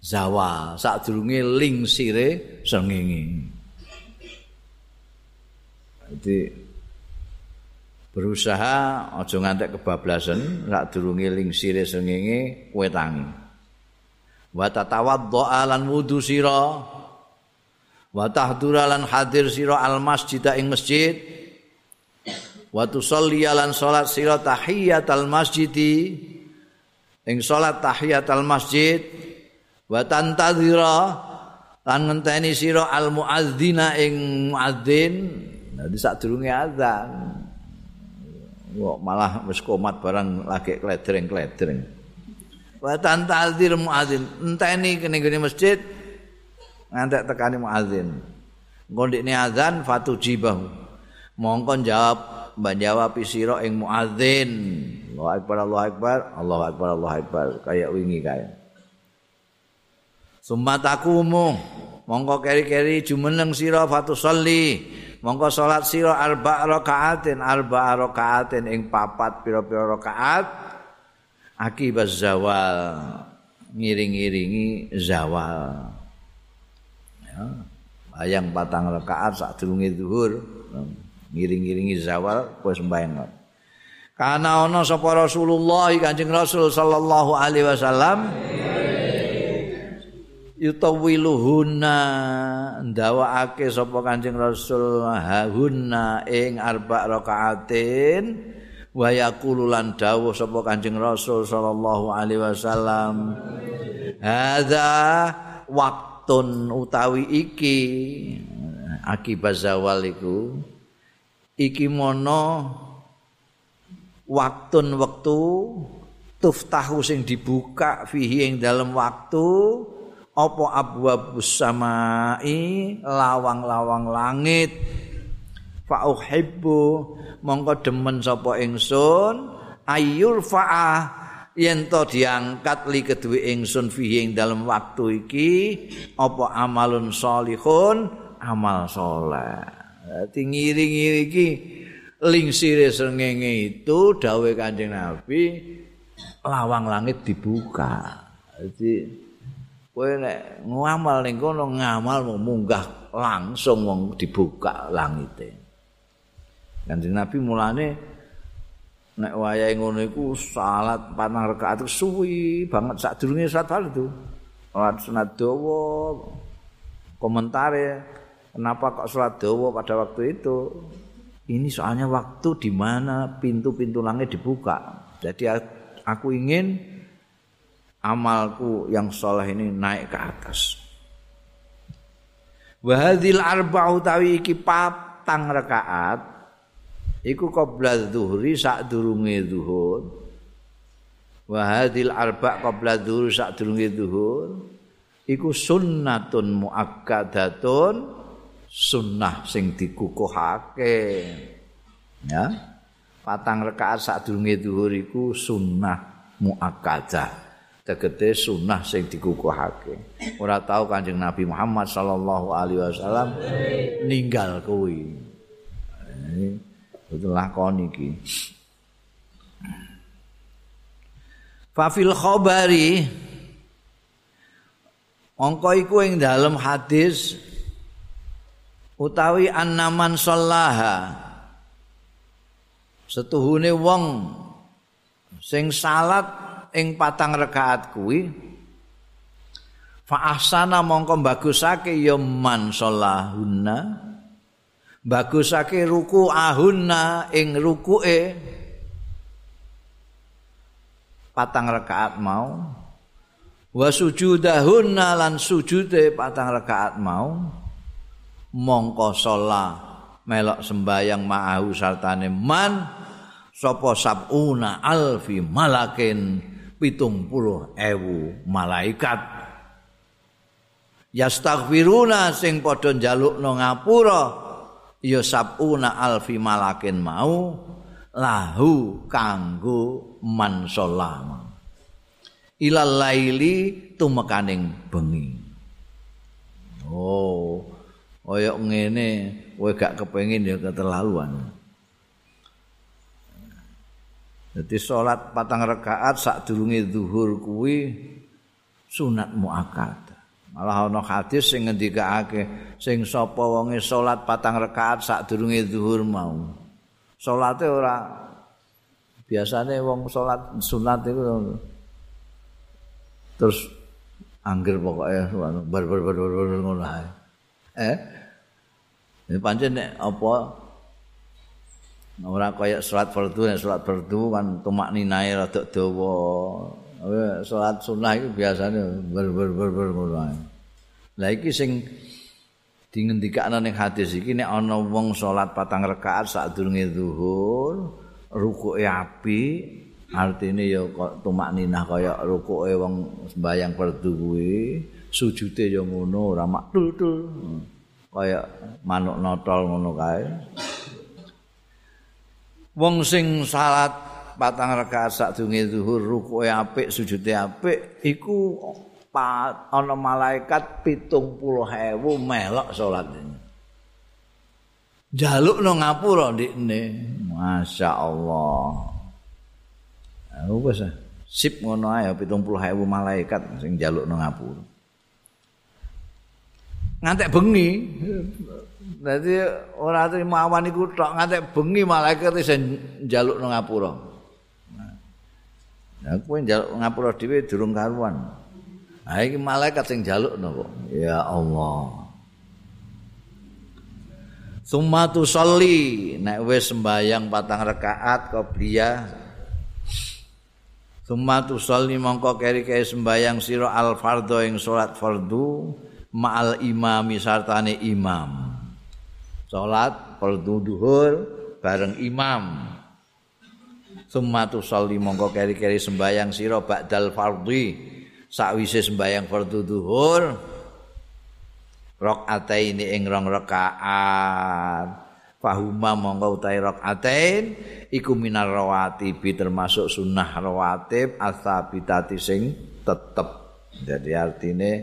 zawal sadurunge lingsire srengenge. Jadi berusaha aja ngantek kebablasan sadurunge lingsire srengenge kowe tangi wa tatawaddo alan wudu sira. Wa tahdura lan hadir sira al masjid ing masjid. Wa tusalli lan salat sira tahiyatal masjidi. Ing salat tahiyatal masjid wa tantadzira lan ngenteni sira al muadzina ing muadzin. Dadi sadurunge azan. Kok malah wis komat barang lagi kledreng-kledreng wa tantadzir muadzin. Enteni kene gene masjid ngantek tekani muadzin. Ngondikne azan fatujibahu. Mongkon jawab mbak jawab sira ing muadzin. Allahu akbar Allahu akbar Allahu akbar Allahu akbar. Kayak wingi kayak Sumatakumu mongko keri-keri jumeneng sira fatusalli. Mongko salat sira arba rakaatin arba rakaatin ing papat pira-pira rakaat. Akibat zawal. Ngiring-iringi zawal. Ya bayang patang rakaat sak durunge zuhur. Ngiring-iringi zawal kowe sembahyang Karena ana sapa Rasulullah Kanjeng Rasul sallallahu alaihi wasallam yutawiluhunna ndawakake sapa Kanjeng Rasul hahunna ing arba rakaatin wa yaqulu lan dawuh sapa Kanjeng Rasul sallallahu alaihi wasallam hadza waktun utawi iki akibat zawal iku iki mono waktun wektu tuftahu sing dibuka fihi ing dalam waktu apa abwabus samai? Lawang-lawang langit. Fa uhibbu mongko demen sapa ingsun. Ayur fa'a yen to diangkat li kedue ingsun fihi ing dalem waktu iki. Apa amalun solihun amal soleh. Dadi ngiri-ngiri iki lingsire srengenge itu dawuh Kanjeng Nabi lawang langit dibuka. Dadi kowe nek ngamal ning kono ngamal munggah langsung wong dibuka langite Kanjeng Nabi mulane nek wayahe ngono iku salat patang rakaat suwi banget sadurunge salat fardu. Salat sunat dawa komentare kenapa kok salat dawa pada waktu itu? Ini soalnya waktu di mana pintu-pintu langit dibuka. Jadi aku ingin amalku yang soleh ini naik ke atas. Wahadil arba'u tawi iki patang rakaat iku qabla dzuhri sak durunge zuhur. Wa hadil arba qabla dzuhur sak durunge zuhur. Iku sunnatun muakkadatun sunnah sing dikukuhake. Ya patang rakaat sak durunge zuhur iku sunnah muakkadah tegete sunnah sing dikukuhake ora tau kanjeng Nabi Muhammad sallallahu alaihi wasallam ninggal kuwi Itu lakon iki. Fafil khabari Mongko iku ing dalam hadis utawi annaman sallaha setuhune wong sing salat ing patang rakaat kuwi fa ahsana mongko bagusake ya man sallahunna bagusake ruku ahunna ing rukuke patang rakaat mau wa sujudahunna lan sujude patang rakaat mau mongko sholat melok sembayang ma'ahu sartane man sapa sabuna alfi malakin pitung puluh ewu malaikat. Yastaghfiruna sing padha njalukno ngapura ya sabuna alfi malakin mau lahu kanggo man sholama ilal laili tumekaning bengi. Oh kaya ngene kowe gak kepengin ya keterlaluan Jadi sholat patang rakaat saat durungi zuhur kuwi sunat muakkad. Malah ana hadis sing ngendikake sing sapa wonge salat patang rakaat sadurunge zuhur mau. Salate ora biasane wong salat sunat itu terus angger pokoke bar bar bar bar ngono ae. Eh? Ini nek apa ora kaya salat fardu salat fardu kan tumak rada dawa. salat sunah itu biasanya ber ber ber ber Lah iki sing dingendikane ning hadis iki nek ana wong salat patang rakaat sadurunge zuhur, rukuke api, artine ya kok tumak kaya rukuke wong sembayang fardu kuwi, sujude ya ngono ora maktul-tul. Kaya manuk notol ngono kae. Wong sing salat patang rakaat sadurunge zuhur rukuke apik sujude apik iku ana malaikat 70.000 melok salat jaluk nang ngapura ndikne masyaallah. Aku wis sip ngono ae 70.000 malaikat sing jaluk nang ngapura. Ngantek bengi Dadi ora terima awan iku tok ngantek bengi malaikat sing njaluk nang ngapura. Nah, kuwi njaluk ngapura dhewe durung karuan. Ha iki malaikat sing njalukno kok. Ya Allah. Sumatu sholli nek wis sembayang patang rakaat qobliyah Sumatu sholli mongko keri-keri sembayang sira al fardhu ing salat fardu ma'al imami sartane imam. Salat fardu duhur bareng imam. Sumatu sholli mongko keri-keri sembayang sira ba'dal fardhi. Sakwise sembayang fardhu zuhur rakaat ini rong rakaat. Fahuma mongko utahe rakaatain iku minar rawatib termasuk sunnah rawatib asabitati sing tetep. Jadi artinya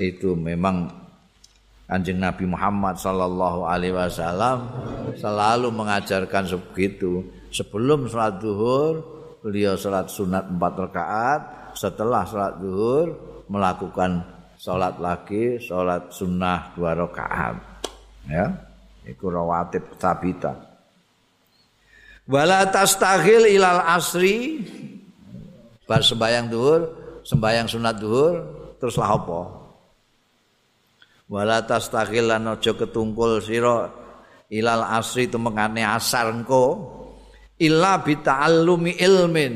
itu memang Kanjeng Nabi Muhammad sallallahu alaihi wasallam selalu mengajarkan begitu. Sebelum salat zuhur, beliau salat sunat empat rakaat, setelah salat zuhur melakukan salat lagi salat sunnah dua rakaat. Ya. Iku rawatib sabita. Wala tastaghil ilal asri bar sembayang zuhur, sembayang sunat zuhur teruslah apa? Wala tastaghil lan aja ketungkul sira ilal asri tumengane asar engko illa bi ta'allumi ilmin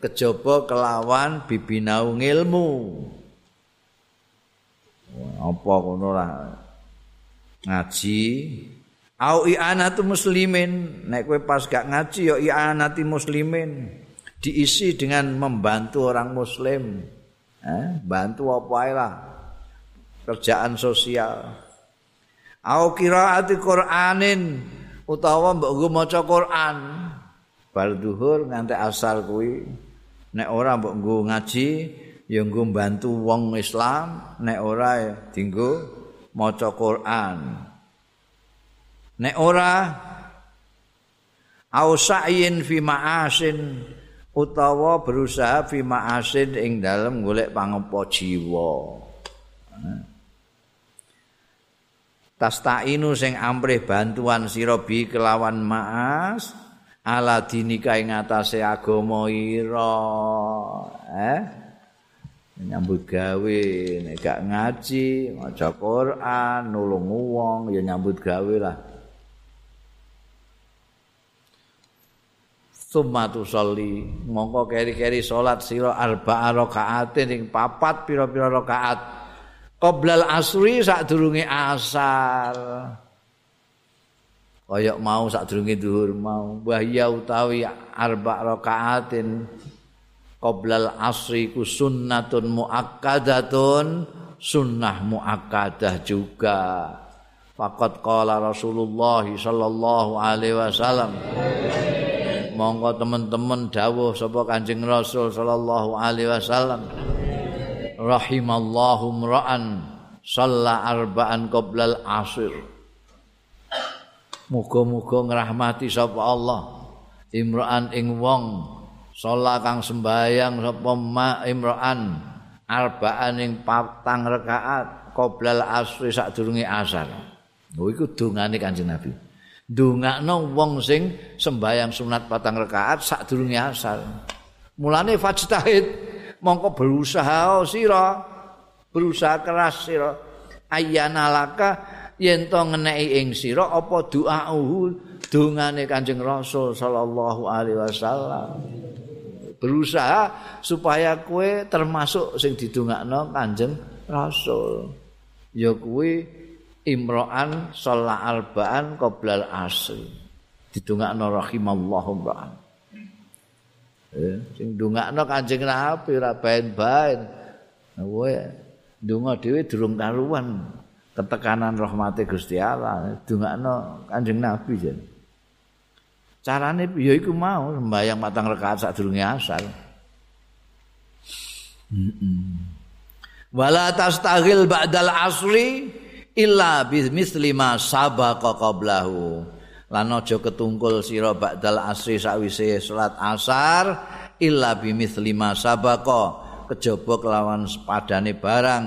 kejaba kelawan bibinau ilmu apa ngono lah? Ngaji. Au i'anatu muslimin nek kowe pas gak ngaji ya i'anati muslimin diisi dengan membantu orang muslim. Eh, bantu apa ae lah kerjaan sosial. Au qiraati qur'anin utawa mbok nggo maca Quran. Bar zuhur nganti asar kuwi. Nek ora mbok nggo ngaji ya nggo bantu wong Islam. Nek ora ya dinggo maca Quran. Nek ora au sa'yin fi ma'asin utawa berusaha fi ma'asin ing dalem golek pangepa jiwa tastainu sing amrih bantuan sira bi kelawan maas ala dinika ing atase agama ira. Eh? Nyambut gawe nek gak ngaji maca Quran nulung wong ya nyambut gawe lah. Sumatu sholli mongko keri-keri salat sira arba'a rakaatin ing papat pira-pira rakaat qoblal asri sadurunge asar. Kaya mau sadurunge dhuwur mau. Wahya utawi arba rakaatin. Qoblal asri ku sunnatun muakkadatun. Sunnah muakkadah juga. Fakat qala Rasulullah sallallahu alaihi wasallam. Monggo teman-teman dawuh sapa Kanjeng Rasul sallallahu alaihi wasallam rahimallahu mra'an shalla arba'an qoblal asir. Muga-muga ngrahmati sapa Allah. Imra'an ing wong. Shalla kang sembayang sapa ma imra'an. Arba'an ing patang rakaat qoblal asri sadurunge asar. Lho iku dongane Kanjeng Nabi. Ndongakno wong sing sembayang sunat patang rakaat sadurunge asar. Mulane fajtahid mongko berusaha sira berusaha keras sira. Ayyana laka yen to ngeneki ing sira apa doauhu dongane Kanjeng Rasul sallallahu alaihi wasallam. Berusaha supaya kue termasuk sing didongakno Kanjeng Rasul. Ya kuwi imro'an sholat arba'an qoblal asri. Didongakno rahimallahu ba'an sing ndongakno Kanjeng Nabi ora baen-baen. Kowe ndonga dhewe durung karuan ketekanan rahmate Gusti Allah. Ndongakno Kanjeng Nabi jen. Carane ya iku mau sembahyang matang rakaat sadurunge asar. Wala tastaghil ba'dal asri illa bi misli ma sabaqa qablahu. Lan aja ketungkul sira ba'dal asri sawise salat asar illa bimithli ma sabaqa. Kejaba kelawan padane barang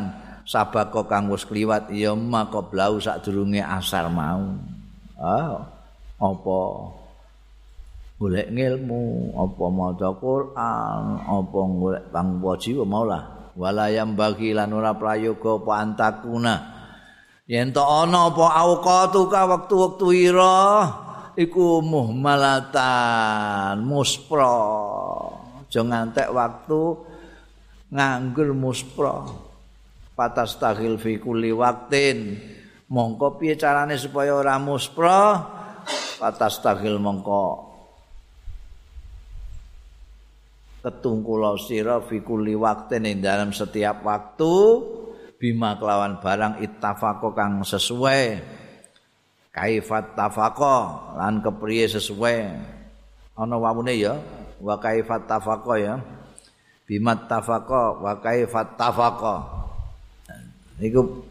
sabaqa kang wis kliwat ya maka blau sadurunge asar mau. Ah apa golek ngilmu apa maca Quran apa golek pangwaji maulah. Wala yang bagi lan ora prayoga apa antakuna yen to ana apa auqatuka wektu-wektu ira iku muhmalatan muspra aja ngantek waktu nganggur muspra patas taghil fi kulli waktin mongko piye carane supaya ora muspra patas taghil mongko. Ketungkula sira fi kulli waktin ing dalam setiap waktu bima kelawan barang ittafaqo kang sesuai. Kaifat tafaqa lan kepriye sesuai. Ana wawune ya wa kaifat tafaqa ya. Bimat tafaqa wa kaifat tafaqa. Iku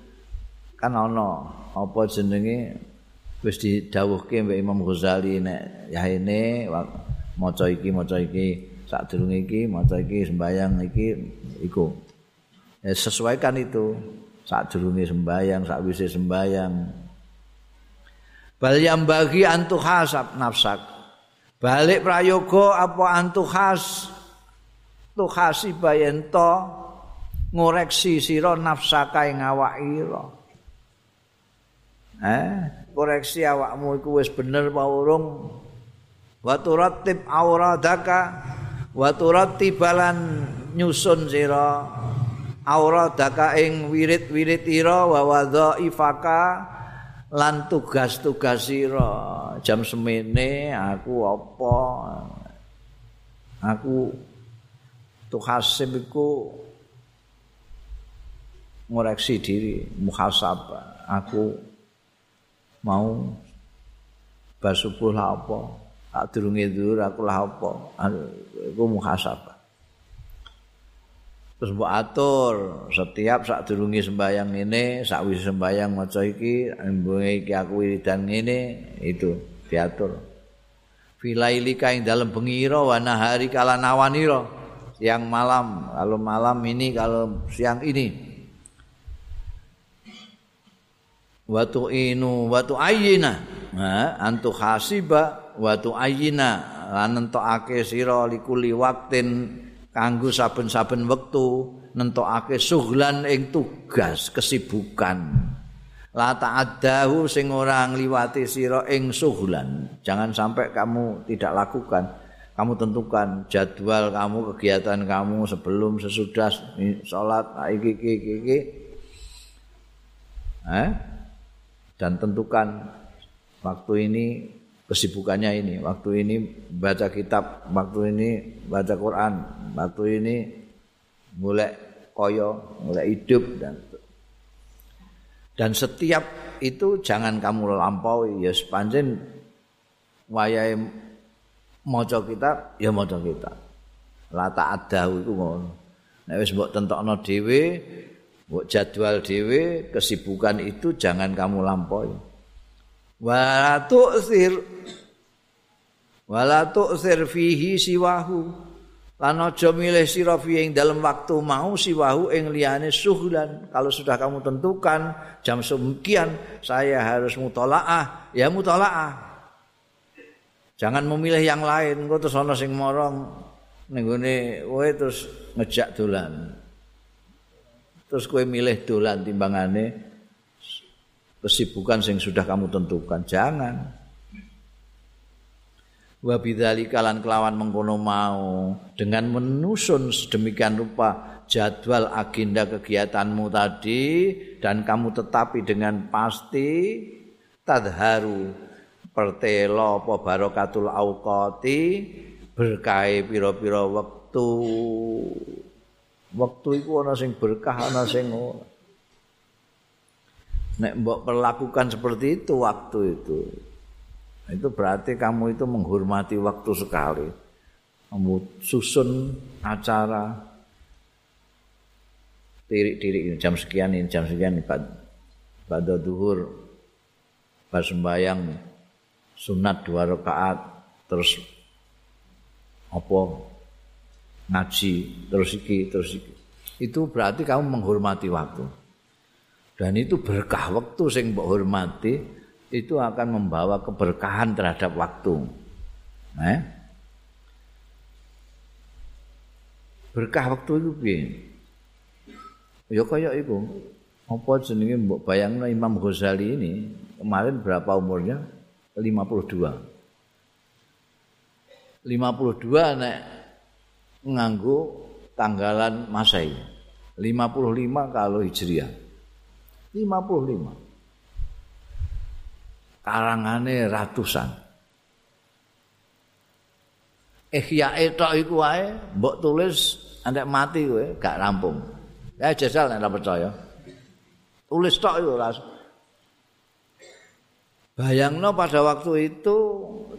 kan ana apa jenenge wis didhawuhke mbek Imam Ghazali nek yahene maca iki maca iki sadurunge iki maca iki sembayang iki iku ya, sesuaikan itu. Sadurunge sembayang sakwise sembayang bal yang bagi antu hasab nafsak. Balik prayoga apa antu khas? Tu khasi bayento ngoreksi sira nafsaka ing awakira eh koreksi awakmu iku wis bener apa urung? Wa turatib auradaka wa turattibalan nyusun sira auradaka ing wirid-wirid ira wa wadhaifaka lan tugas-tugas sira jam semene aku apa? Aku tuhasim iku ngoreksi diri muhasabah. Aku mau basubuh lah apa? Tak durunge dhuwur aku lah apa? Aku muhasabah terus mbok atur setiap sak durungi sembayang ini sakwise sembayang maca iki mbunge iki aku wiridan ngene itu diatur. Filailika ing dalem bengiro wa nahari kala nawanira siang malam kalau malam ini kalau siang ini. Watu inu watu ayina antu hasiba watu ayina lan entokake sira likuli waktin kanggo saben-saben wektu nentokake suhlan ing tugas kesibukan. La ta'addahu sing ora ngliwati sira ing suhlan. Jangan sampai kamu tidak lakukan. Kamu tentukan jadwal kamu kegiatan kamu sebelum sesudah salat iki iki iki. Eh? Dan tentukan waktu ini kesibukannya ini. Waktu ini baca kitab, waktu ini baca Quran, waktu ini mulai koyo, mulai hidup dan dan setiap itu jangan kamu lampaui ya sepanjang wayai maca kitab ya maca kitab. La ada iku ngono. Nek wis mbok tentokno dhewe, mbok jadwal dhewe, kesibukan itu jangan kamu lampaui. Wa tu'sir wala tu'sir fihi siwahu. Lan aja milih sira ing dalam waktu mau siwahu ing liyane suhlan. Kalau sudah kamu tentukan jam sekian saya harus mutolaah. Ya mutolaah. Jangan memilih yang lain. Kok terus ana sing morong. Ning kowe terus ngejak dolan. Terus kowe milih dolan timbangane kesibukan yang sudah kamu tentukan. Jangan. Wa bidzalika lan kelawan mengkono mau. Dengan menusun sedemikian rupa jadwal agenda kegiatanmu tadi dan kamu tetapi dengan pasti tadharu pertelo apa barokatul auqati berkahi pira-pira wektu. Wektu iku ana sing berkah ana sing ora nek mbok perlakukan seperti itu waktu itu itu berarti kamu itu menghormati waktu sekali. Kamu susun acara tirik-tirik jam sekian ini jam sekian pada duhur pas sembahyang sunat dua rakaat terus apa ngaji terus iki terus iki. Itu berarti kamu menghormati waktu dan itu berkah waktu sing mbok hormati itu akan membawa keberkahan terhadap waktu. Eh? Berkah waktu itu piye? Ya kaya iku. Apa jenenge mbok bayangno Imam Ghazali ini kemarin berapa umurnya? 52. 52 nek nganggo tanggalan Masehi. 55 kalau Hijriah. 55 karangane ratusan Ihya etok iku wae mbok tulis andek mati kowe gak rampung. Ya jajal nek percaya. Tulis tok iku. Bayangno pada waktu itu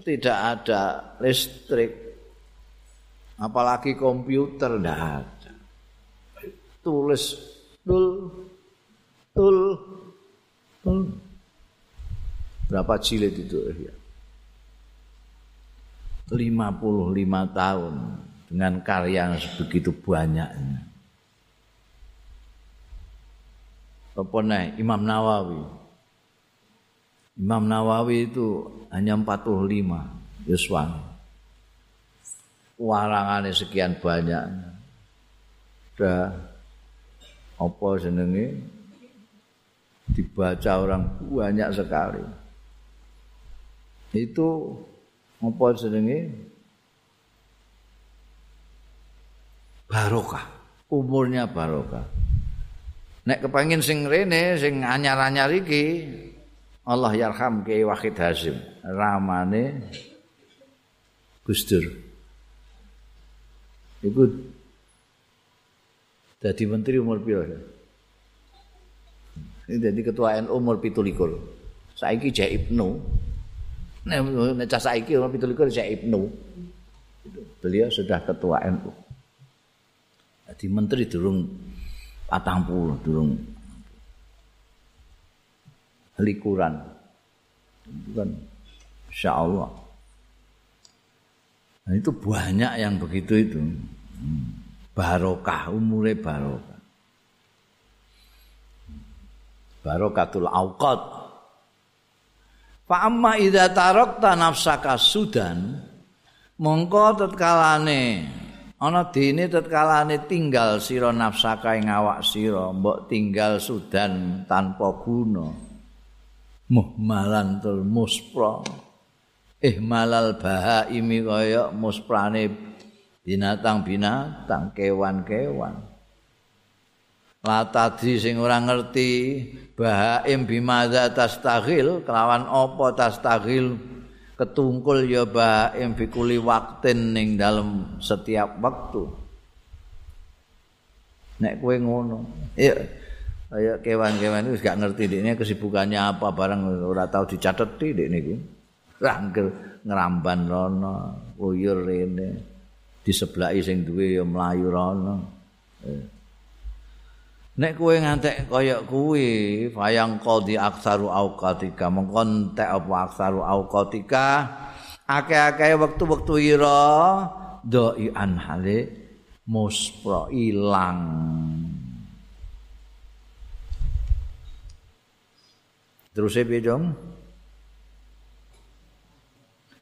tidak ada listrik. Apalagi komputer tidak ada. Tulis tul tul tul. Berapa jilid itu ya? 55 tahun dengan karya yang sebegitu banyaknya. Apa Imam Nawawi Imam Nawawi itu hanya 45 yuswan. Warangannya sekian banyak. Udah apa jenenge dibaca orang banyak sekali. Itu apa jenenge barokah. Umurnya barokah. Nek kepengin sing rene sing anyar-anyar iki Allah yarham Kiai Wahid Hasim ramane Gus Dur iku dadi menteri umur piro ini jadi ketua NU umur pitulikur saiki jek ibnu nek cah saiki umur pitulikur jek ibnu beliau sudah ketua NU jadi menteri durung patang puluh durung likuran. Kan insya Allah. Nah, itu banyak yang begitu itu. Barokah, umure barokah. Barokatul awqat. Fa amma idza tarakta nafsaka sudan mongko tetkalane ana dene tetkalane tinggal sira nafsaka ing awak sira mbok tinggal sudan tanpa guna. Muhmalan tul muspra ihmalal bahaimi kaya musprane binatang-binatang kewan-kewan latadi sing ora ngerti bahaim bimadza tastaghil kelawan apa tastaghil ketungkul ya bahaim fikuli waktin ning dalam setiap waktu nek kowe ngono. Ya kaya kewan-kewan itu gak ngerti ini kesibukannya apa? Barang ora tahu dicatet di ini ku rangkel ngeramban rono uyur rene di sing duwe ya melayu rono. Eh. Nek kue ngantek kaya kue fayang qadi aksaru auqatika mengkon tek apa aksaru auqatika akeh-akeh waktu-waktu ira doi anhale muspro ilang Terus piye, Dong?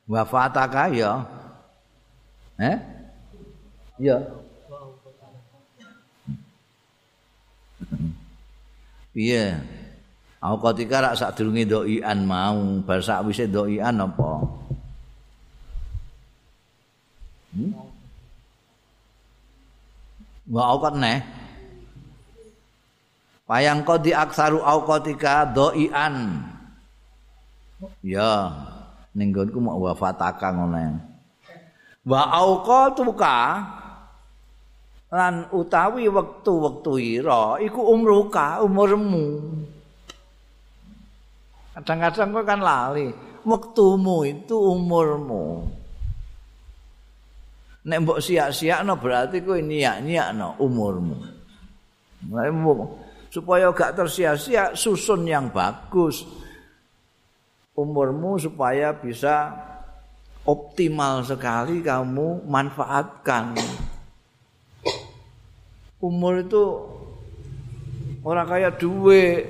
Wafataka ya. Eh? Ya. Piye? Aku ketika rak sak durunge doian mau, bar sak wise doian apa? Hmm? Wa aku neh. Payang qadi aksaru auqatika doian. Ya, ning nggonku mau wafataka ngono. Wa auqatuka lan utawi wektu-wektu ira iku umruka umurmu. Kadang-kadang kok kan lali, wektumu itu umurmu. Nek mbok sia-siakno berarti kowe niat-niatno umurmu. Mulai supaya gak tersia-sia susun yang bagus umurmu supaya bisa optimal sekali kamu manfaatkan umur itu orang kaya duit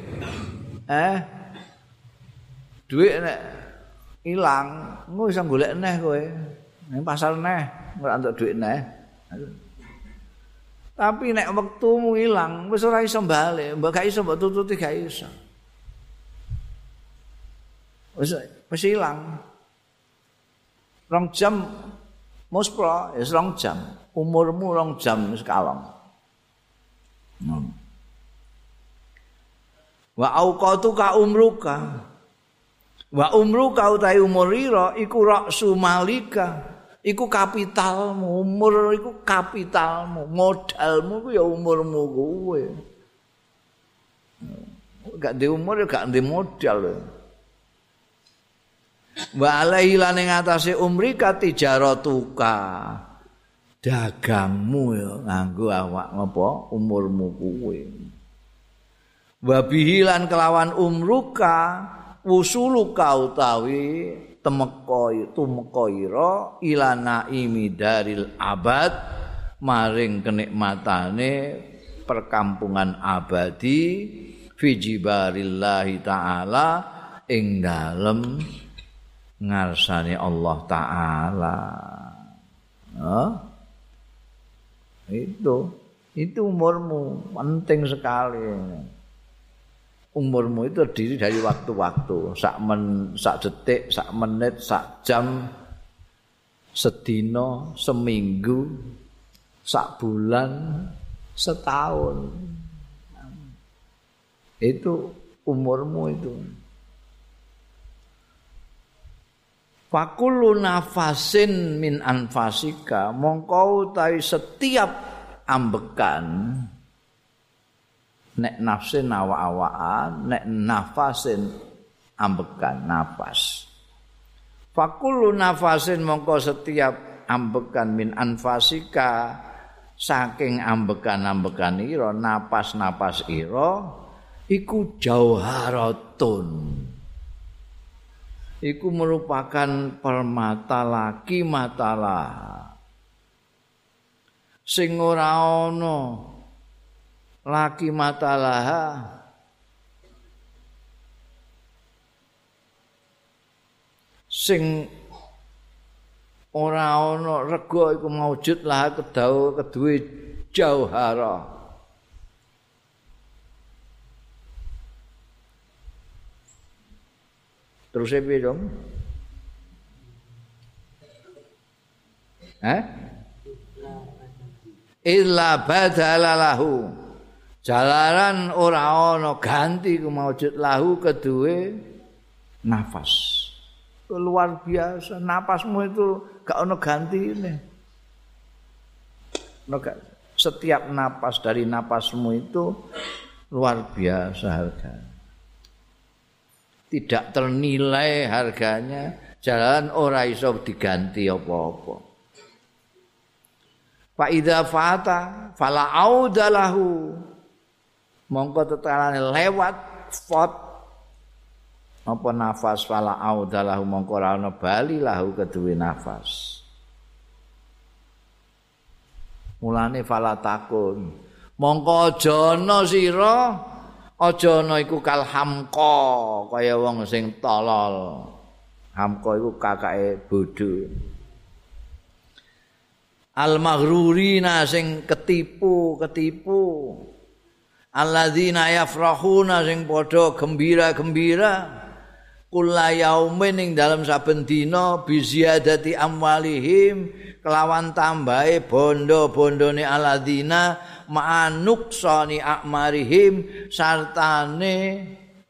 eh duit nek ilang ngono iso golek neh kowe ning pasar neh ora entuk duit neh Tapi nek wektumu ilang, wis ora iso bali, mbok gak iso mbok tututi gak iso. Wis wis ilang. Rong jam muspro, ya rong jam. Umurmu rong jam wis kalong. Hmm. Wa auqatu ka umruka. Wa umruka utai umurira iku raksu malika. iku kapitalmu, umur iku kapitalmu, modalmu ku ya umurmu kuwe. Gak di umur ya gak di modal. wa alaihi lan ing atase umrika tijaratuka dagangmu nganggo awak ngapa umurmu kuwe wa bihi lan kelawan umruka wusuluka utawi temeka tumeka ira ilana imi daril abad maring kenikmatane perkampungan abadi fi jibarillahi taala ing dalem ngarsane Allah taala. Oh? Itu itu umurmu penting sekali. Umurmu itu terdiri dari waktu-waktu, sak men, sak detik, sak menit, sak jam, sedino, seminggu, sak bulan, setahun. Itu umurmu itu. Fakullu nafasin min anfasika mongko utawi setiap ambekan nek nafsin awa-awaan nek nafasin ambekan nafas. Fakullu nafasin mongko setiap ambekan min anfasika saking ambekan-ambekan ira napas-napas ira iku jauharatun iku merupakan permata laki matalah sing ora ana laki matalah sing ora ana rega iku maujud lah kedau keduwe jauhara Terus saya dong? Eh? Illa badala lahu. Jalaran ora ana ganti ku maujud lahu kedue nafas. Luar biasa nafasmu itu gak ono ganti ini. Setiap napas dari napasmu itu luar biasa harganya. Tidak ternilai harganya jalan ora iso diganti apa-apa. Fa idza fata fala audalahu mongko tetalane lewat fot. Apa nafas fala audalahu mongko ora ana bali lahu keduwe nafas. Mulane fala takun. Mongko aja ana sira aja ana iku kal hamqa kaya wong sing tolol. Hamqa iku kakake bodho. Al maghrurina sing ketipu ketipu. Alladzina yafrahuna sing padha gembira-gembira. Kula yaumin ing dalam saben dina bi ziyadati amwalihim kelawan tambahe bondo-bondone alladzina ma'anuksani akmarihim sartane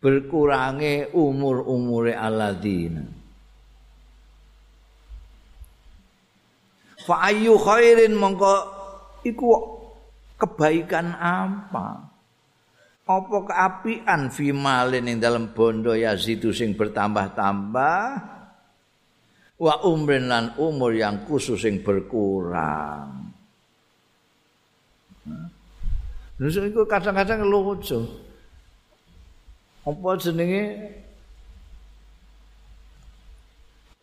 berkurangi umur-umure alladzina. Fa ayyu khairin mongko iku kebaikan apa? Apa keapian fi malin ing dalam bondo yazidu sing bertambah-tambah? Wa umrin lan umur yang khusus sing berkurang Terus itu kadang-kadang lucu. Apa jenenge?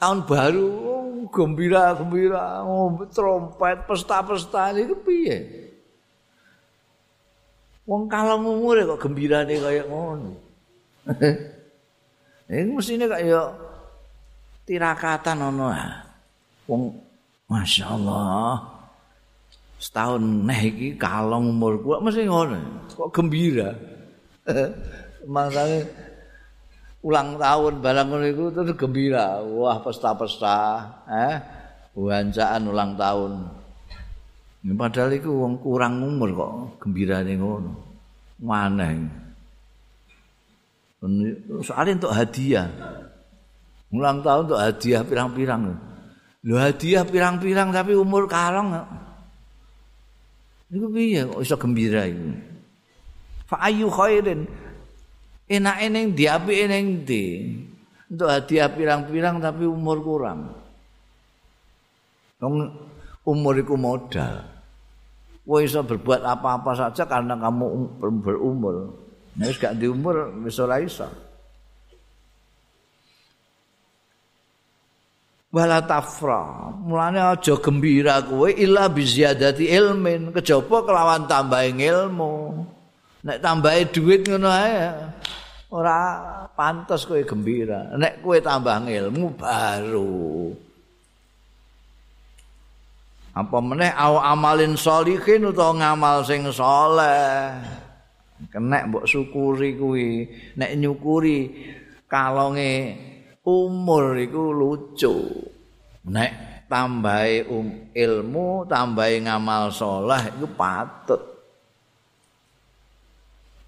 Tahun baru oh, gembira gembira oh, trompet pesta pesta ini piye? Wong kalong umur kok gembira nih kayak ngono ini mestinya kayak tirakatan ono wong masya Allah setahun neh iki kalong umur kuwi mesti ngono. Kok gembira? Makane ulang tahun barang ngono iku terus gembira. Wah pesta-pesta eh? Wancaan ulang tahun. Padahal iku wong kurang umur kok gembirane ngono. Maneh. Soalnya untuk hadiah. Ulang tahun untuk hadiah pirang-pirang. Lho hadiah pirang-pirang tapi umur kalong Iku piye kok iso gembira iku? Fa ayu khairin. Enake ning ndi apike ning ndi? untuk hadiah pirang-pirang tapi umur kurang. Dong umur itu modal. Kowe iso berbuat apa-apa saja karena kamu um-, berumur. Nek gak di umur wis ora iso. Wala tafra, mulane aja gembira kowe illa bi ziyadati ilmin, kejaba kelawan tambahe ilmu. Nek tambahe duit ngono ae ora pantes kowe gembira. Nek kowe tambah ilmu baru. Apa meneh au amalin sholihin utawa ngamal sing saleh. Kenek mbok syukuri kuwi. Nek nyukuri kalonge umur iku lucu. Nek tambahi um, ilmu, tambahi ngamal saleh iku patut.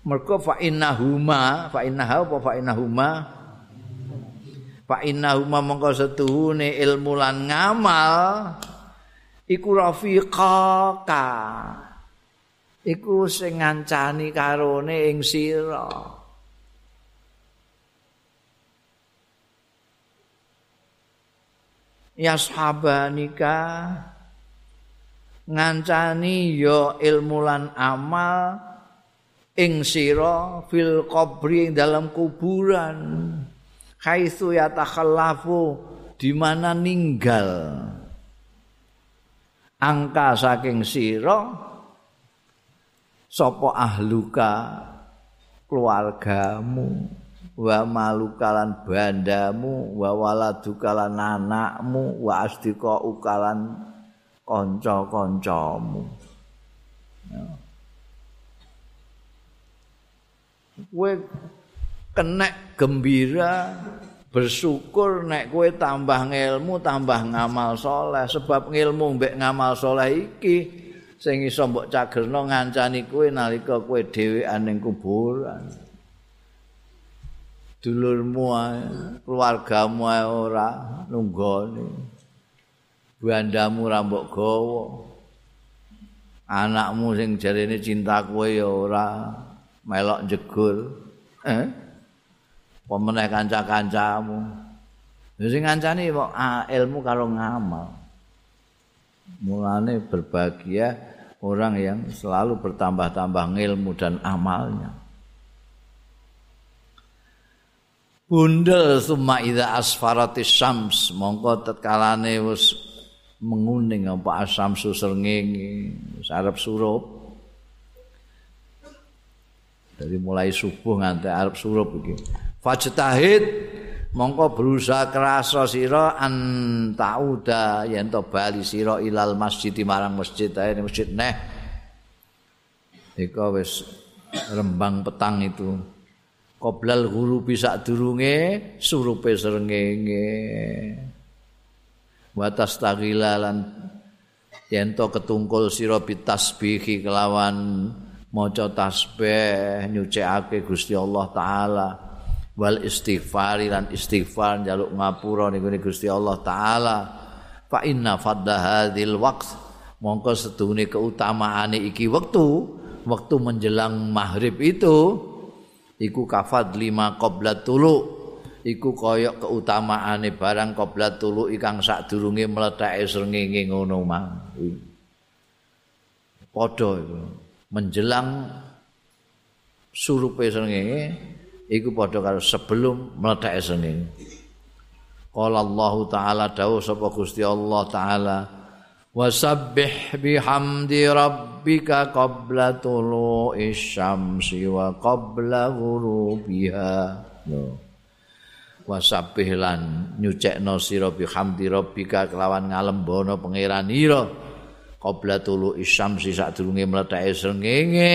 Mergo fa innahuma, fa innaha apa fa innahuma? Fa innahuma mongko setuhune ilmu lan ngamal iku rafiqaka. Iku sing ngancani karone ing sira. Ya sahabanika ngancani ya ilmu lan amal ing sira fil qabri dalam kuburan. Haitsu yatakhallafu di mana ninggal. Angka saking sira sapa ahluka keluargamu wa malukalan bandamu wa waladukalan anakmu wa asdika ukalan kanca-kancamu. Kowe kenek gembira bersyukur nek kowe tambah ilmu tambah ngamal soleh. Sebab ilmu mbek ngamal soleh iki sing iso mbok cagerno ngancani kowe nalika kowe dhewean ning kuburan dulurmu keluargamu ora nunggoni bandamu rambok gawa. Anakmu sing jarene cinta kowe ya ora melok jegur eh? Pemeneh kanca-kancamu? Sing ngancani kok ilmu karo ngamal. Mulane berbahagia orang yang selalu bertambah-tambah ilmu dan amalnya bundel summa idza asfaratis syams. Mongko tetkalane wis menguning apa asam susrengenge arep surup. Dari mulai subuh nganti arep surup iki. Fajtahid mongko berusaha kerasa sira an tauda yen to bali sira ilal masjid marang masjid ae masjid neh. Iku wis rembang petang itu qoblal ghurubi sadurunge surupe srengenge wa tastaghilalan yen to ketungkul sira bitasbihi kelawan maca tasbih nyucikake Gusti Allah taala. Wal istighfar lan istighfar njaluk ngapura niku Gusti Allah taala. Fa inna fadda hadzal waqt. Mongko sedune keutamaane iki wektu waktu menjelang maghrib itu iku kafad lima qoblat tulu. Iku kaya keutamaane barang qoblat tulu ikang sadurunge mlethake srengenge ngono mang. Padha iku. Menjelang surupe srengenge iku padha karo sebelum mlethake srengenge. Qala Allah taala dawuh sapa Gusti Allah taala wasabbih bihamdi rabbika qabla tulu'i syamsi wa qabla ghurubiha no. wasabbih lan nyucekno sira bihamdi rabbika kelawan ngalembono pangeran ira. Qabla tulu'i syamsi sadurunge mlethake srengenge.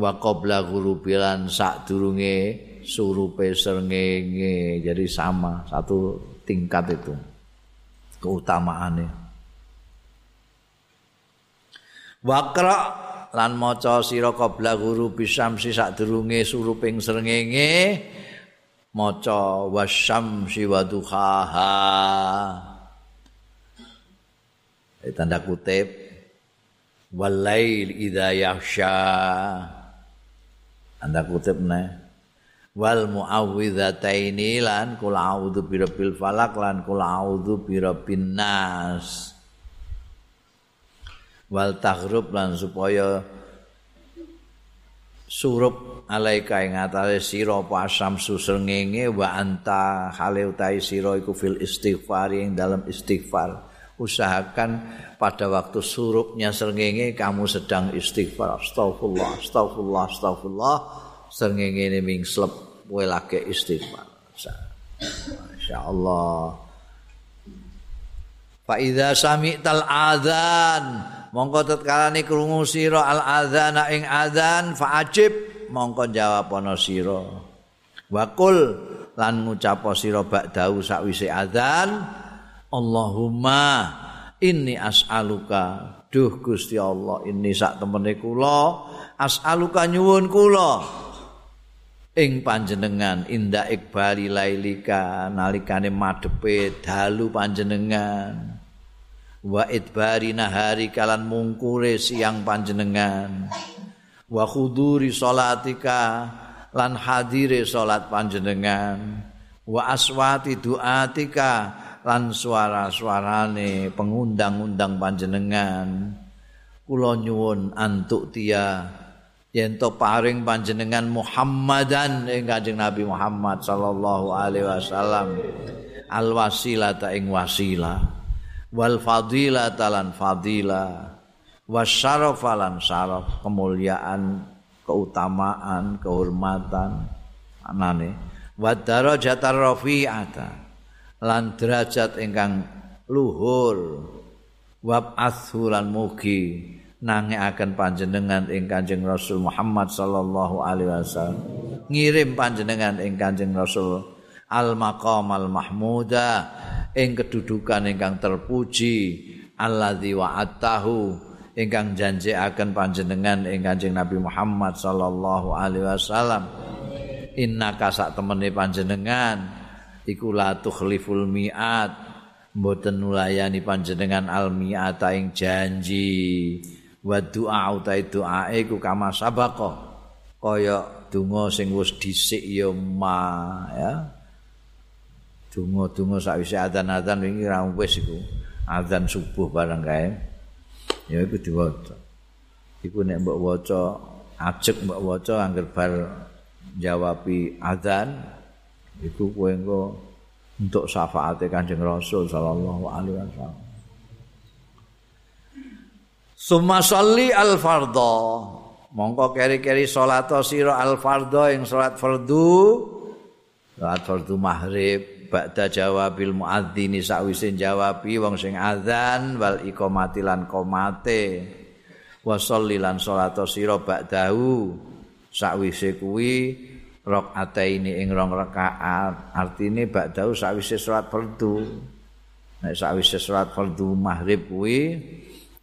Wa qabla ghurubilan sadurunge surupe srengenge. Jadi sama satu tingkat itu keutamaannya Wakra lan maca sira qabla guru bisamsi sadurunge suruping srengenge maca wasyamsi waduhaha eh, tanda kutip walail idza yahsya tanda kutip ne wal muawwidzataini lan kul a'udzu birabbil falak lan kul a'udzu birabbin nas wal taghrub lan supaya surup alaika ing atase sira apa asam susrengenge wa anta hale utahe sira iku fil istighfar ing dalam istighfar. Usahakan pada waktu surupnya srengenge kamu sedang istighfar. Astagfirullah astagfirullah astagfirullah srengenge ini mingslep kowe lagi istighfar. Masyaallah fa idza sami'tal adzan mongko tetkalane krungu sira al adzana ing adzan fa ajib mongko jawab ana sira. Wakul lan ngucap sira ba'dau sakwise adzan Allahumma inni as'aluka. Duh Gusti Allah ini sak temene kula as'aluka nyuwun kula. Ing panjenengan inda ikbali lailika nalikane madepe dalu panjenengan wa idbari nahari kalan mungkure siang panjenengan. Wa khuduri salatika lan hadire salat panjenengan. Wa aswati duatika lan suara-suarane pengundang-undang panjenengan. Kula nyuwun antuk tia yen to paring panjenengan Muhammadan ing Kanjeng Nabi Muhammad sallallahu alaihi wasallam. Al wasilah ta ing wasilah wal fadilah talan fadilah wasyarafalan syaraf. Kemuliaan keutamaan kehormatan. Anane. Wa darajatar rafi'ata. Lan derajat ingkang luhur. Wab athulan mugi. Nangeaken panjenengan ing Kanjeng Rasul Muhammad sallallahu alaihi wasallam. Ngirim panjenengan ing Kanjeng Rasul. Al maqam al mahmuda ing kedudukan ingkang terpuji alladzi wa'atahu ingkang janjiaken panjenengan ing Kanjeng Nabi Muhammad sallallahu alaihi wasallam. Innaka sak temene panjenengan iku la tukhliful mi'at mboten nulayani panjenengan al mi'ata ing janji. Wa du'a utai du'a iku kama sabaqah kaya donga sing wis dhisik ya ma ya Dungo-dungo sakwise adzan-adzan wingi ra wis iku. Adzan subuh bareng kae. Ya iku diwaca. Iku nek mbok waca ajek mbok waca angger bar jawabi adzan iku kowe untuk syafaate Kanjeng Rasul sallallahu alaihi wasallam. Summa sholli al fardha. Mongko keri-keri salat sira al fardha ing salat fardu. Salat fardu maghrib ba'da jawabil muadzini sakwise jawabi wong sing azan wal iqamati lan qomate wa shollilan salata sira ba'dahu sakwise kuwi rakaataini ing rong rakaat. Artine ba'dahu sakwise salat fardu. Nek sakwise salat fardu maghrib kuwi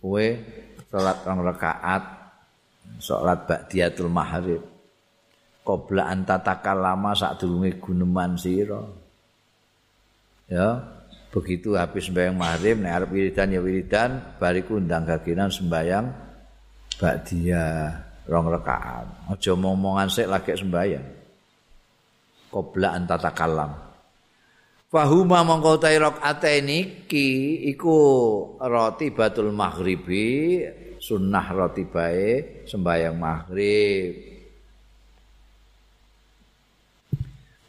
kowe salat rong rakaat salat ba'diyatul maghrib. Qabla antatakal lama sadurunge guneman sira ya begitu habis sembahyang maghrib nek arep wiridan ya wiridan bariku undang gaginan sembahyang ba'diyah rong rakaat. Aja momongan sik lagi sembahyang. Qabla antatakallam fahuma mongko ta rakaate ki iku roti batul maghribi sunnah roti bae sembahyang maghrib.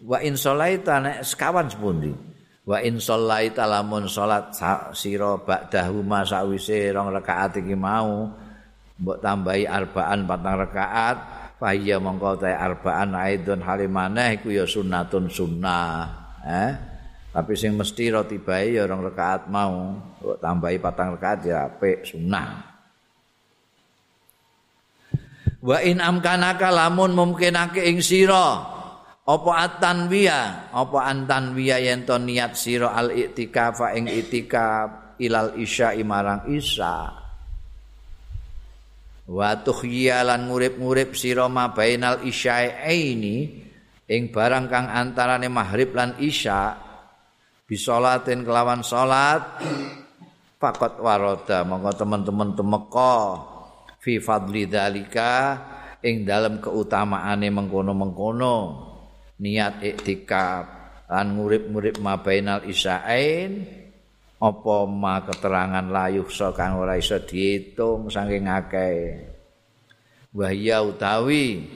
Wa in sholaita nek sekawan sepundi wa in shallaita lamun salat sira ba'dahu ma sawise rong rakaat iki mau mbok tambahi arbaan patang rakaat fa iya mongko ta arbaan aidon halimane iku ya sunnatun sunnah. Eh? Tapi sing mesti roti bae ya rong rakaat mau mbok tambahi patang rakaat ya apik sunnah. Wa in amkanaka lamun mungkinake ing sira apa atanwiya apa antanwiya yen to niat sira al iktikaf ing iktikaf ilal isya marang isya wa tukhyalan ngurip-ngurip sira ma bainal isya'aini ing barang kang antarane maghrib lan isya. Bisolatin kelawan salat. Fakot waroda monggo teman-teman temeka fi fadli dalika ing dalam keutamaane mengkono-mengkono niat iktikaf lan ngurip-ngurip mabainal isyain apa ma keterangan layuh so kang ora iso diitung saking akeh. Wahya utawi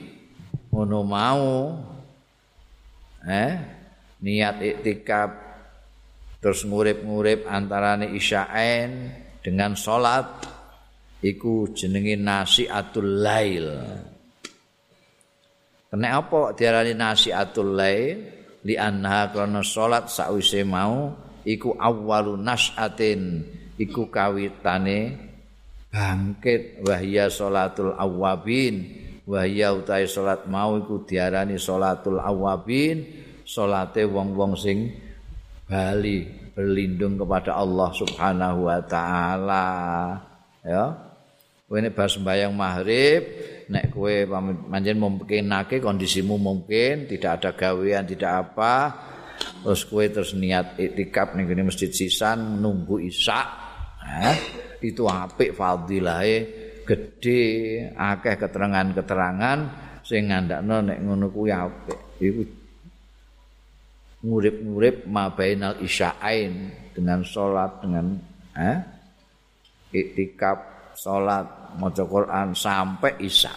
ngono mau eh niat iktikaf terus ngurip-ngurip antarane isyain dengan salat iku jenenge nasiatul lail Kena apa diarani nasiatul lail? Li anha krana salat sakwise mau iku awwalu nas'atin iku kawitane bangkit. Wahya salatul awabin wahya utahe salat mau iku diarani salatul awabin salate wong-wong sing bali berlindung kepada Allah Subhanahu wa taala. Ya. Kowe nek bar sembayang maghrib nek kowe pancen mungkinake kondisimu mungkin tidak ada gawean tidak apa terus kowe terus niat iktikaf ning ngene masjid sisan nunggu isya eh, itu apik fadilahe gede akeh keterangan-keterangan sing ngandakno nek ngono kuwi apik. Iku ngurip-ngurip mabainal isya'ain dengan salat dengan eh salat maca Quran sampai Isya.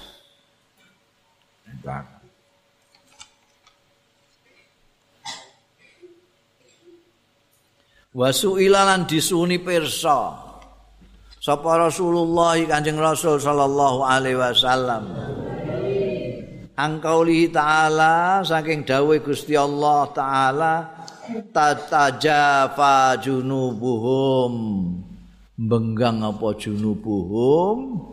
Wasu ilalan disuni pirsa. Sapa Rasulullah Kanjeng Rasul sallallahu alaihi wasallam. Angkauli ta'ala saking dawuh Gusti Allah taala tatajafa junubuhum benggang apa junubuhum?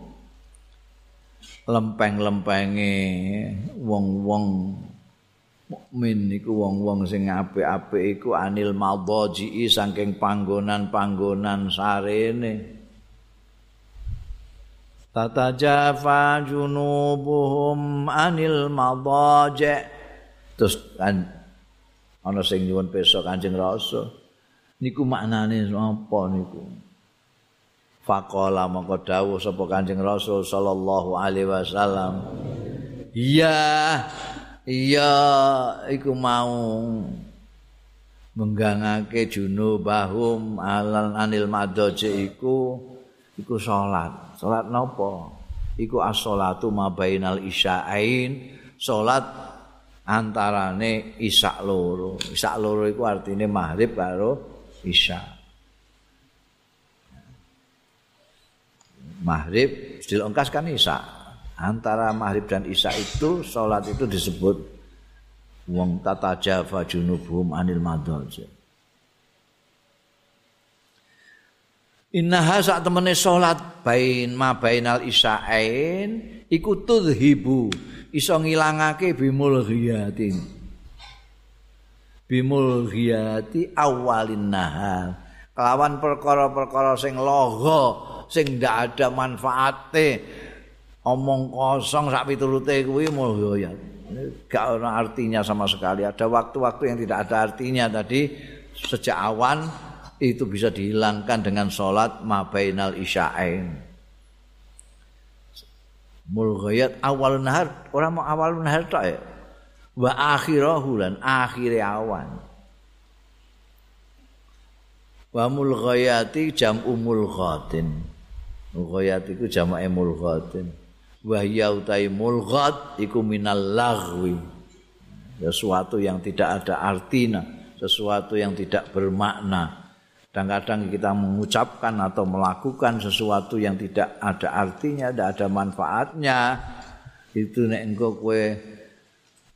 Lempeng-lempenge wong-wong mukmin iku wong-wong sing apik-apik iku anil madhaji saking panggonan-panggonan sarene. Tatajafa junubuhum anil madhaji. Terus kan ana sing nyuwun besok Kanjeng Rasul niku maknane apa niku Faqala mongko dawuh sapa Kanjeng Rasul sallallahu alaihi wasallam. Iya, iya iku mau menggangake junubahum alal anil madaje iku iku salat. Salat napa? Iku as-salatu mabainal isya'ain, salat antarane isya loro. Isya loro iku artine maghrib karo isya. Maghrib dilongkas kan isya antara maghrib dan isya itu sholat itu disebut wong tata java junubum anil madhaj. Innaha sak temene salat bain ma bainal isya'ain iku tudhibu iso ngilangake bimul ghiyatin. Bimul ghiyati awalin nahar kelawan perkara-perkara sing logo sing ndak ada manfaate. Omong kosong sak piturute kuwi mulya gak ada artinya sama sekali. Ada waktu-waktu yang tidak ada artinya tadi. Sejak awan itu bisa dihilangkan dengan sholat mabainal isya'ain mulghayat awal nahar. Orang mau awal nahar tak ya? Wa akhirahu lan awan. Wa mulghayati jam'u mulghatin Mughayat iku jamake mulghatin. Wa hiya utai mulghat iku minal laghwi. Sesuatu yang tidak ada artinya, sesuatu yang tidak bermakna. Kadang-kadang kita mengucapkan atau melakukan sesuatu yang tidak ada artinya, tidak ada manfaatnya. Itu nek engko kowe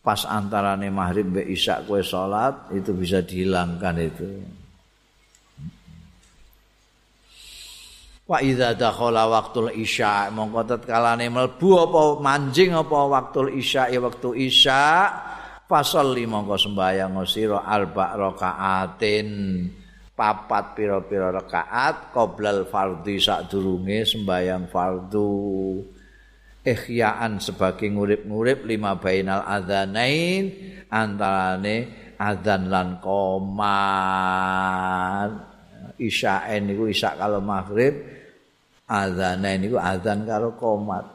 pas antarane maghrib mbek isya kowe salat itu bisa dihilangkan itu. Wa idza dakhala waqtul isya mongko tetkalane mlebu apa manjing apa waqtul isya ya wektu isya fasalli mongko sembayang sira arba rakaatin papat pira-pira rakaat qoblal fardhi sadurunge sembayang fardu ihyaan sebagai ngurip-ngurip lima bainal adzanain antarane adzan lan qomat isya'en niku isya kalau maghrib azana niku azan karo komat.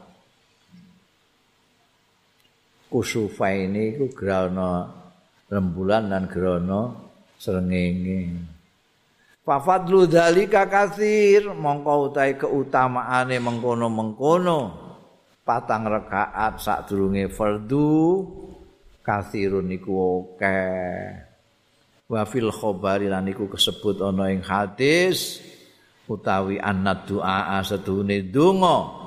Kusufa ini ku grana rembulan lan grana srengenge. Fafadlu dzalika katsir mongko utahe keutamaane mengkono-mengkono. Patang rakaat sadurunge fardu katsirun niku akeh. Wa fil khabari lan iku kesebut ana ing hadis utawi annad du'a sedune donga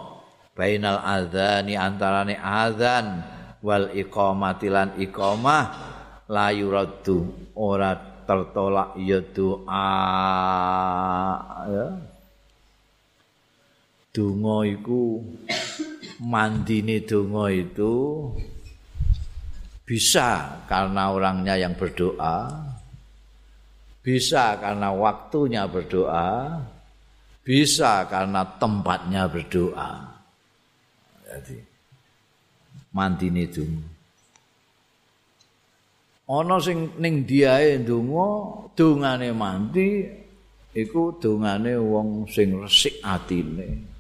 bainal adzani antarane adzan wal iqamati lan iqamah la yuraddu. Ora tertolak ya doa ya. Donga iku mandine donga itu bisa karena orangnya yang berdoa bisa karena waktunya berdoa bisa karena tempatnya berdoa. Jadi mandine donga. Ana sing ning diae ndonga dongane mandi iku dongane wong sing resik atine.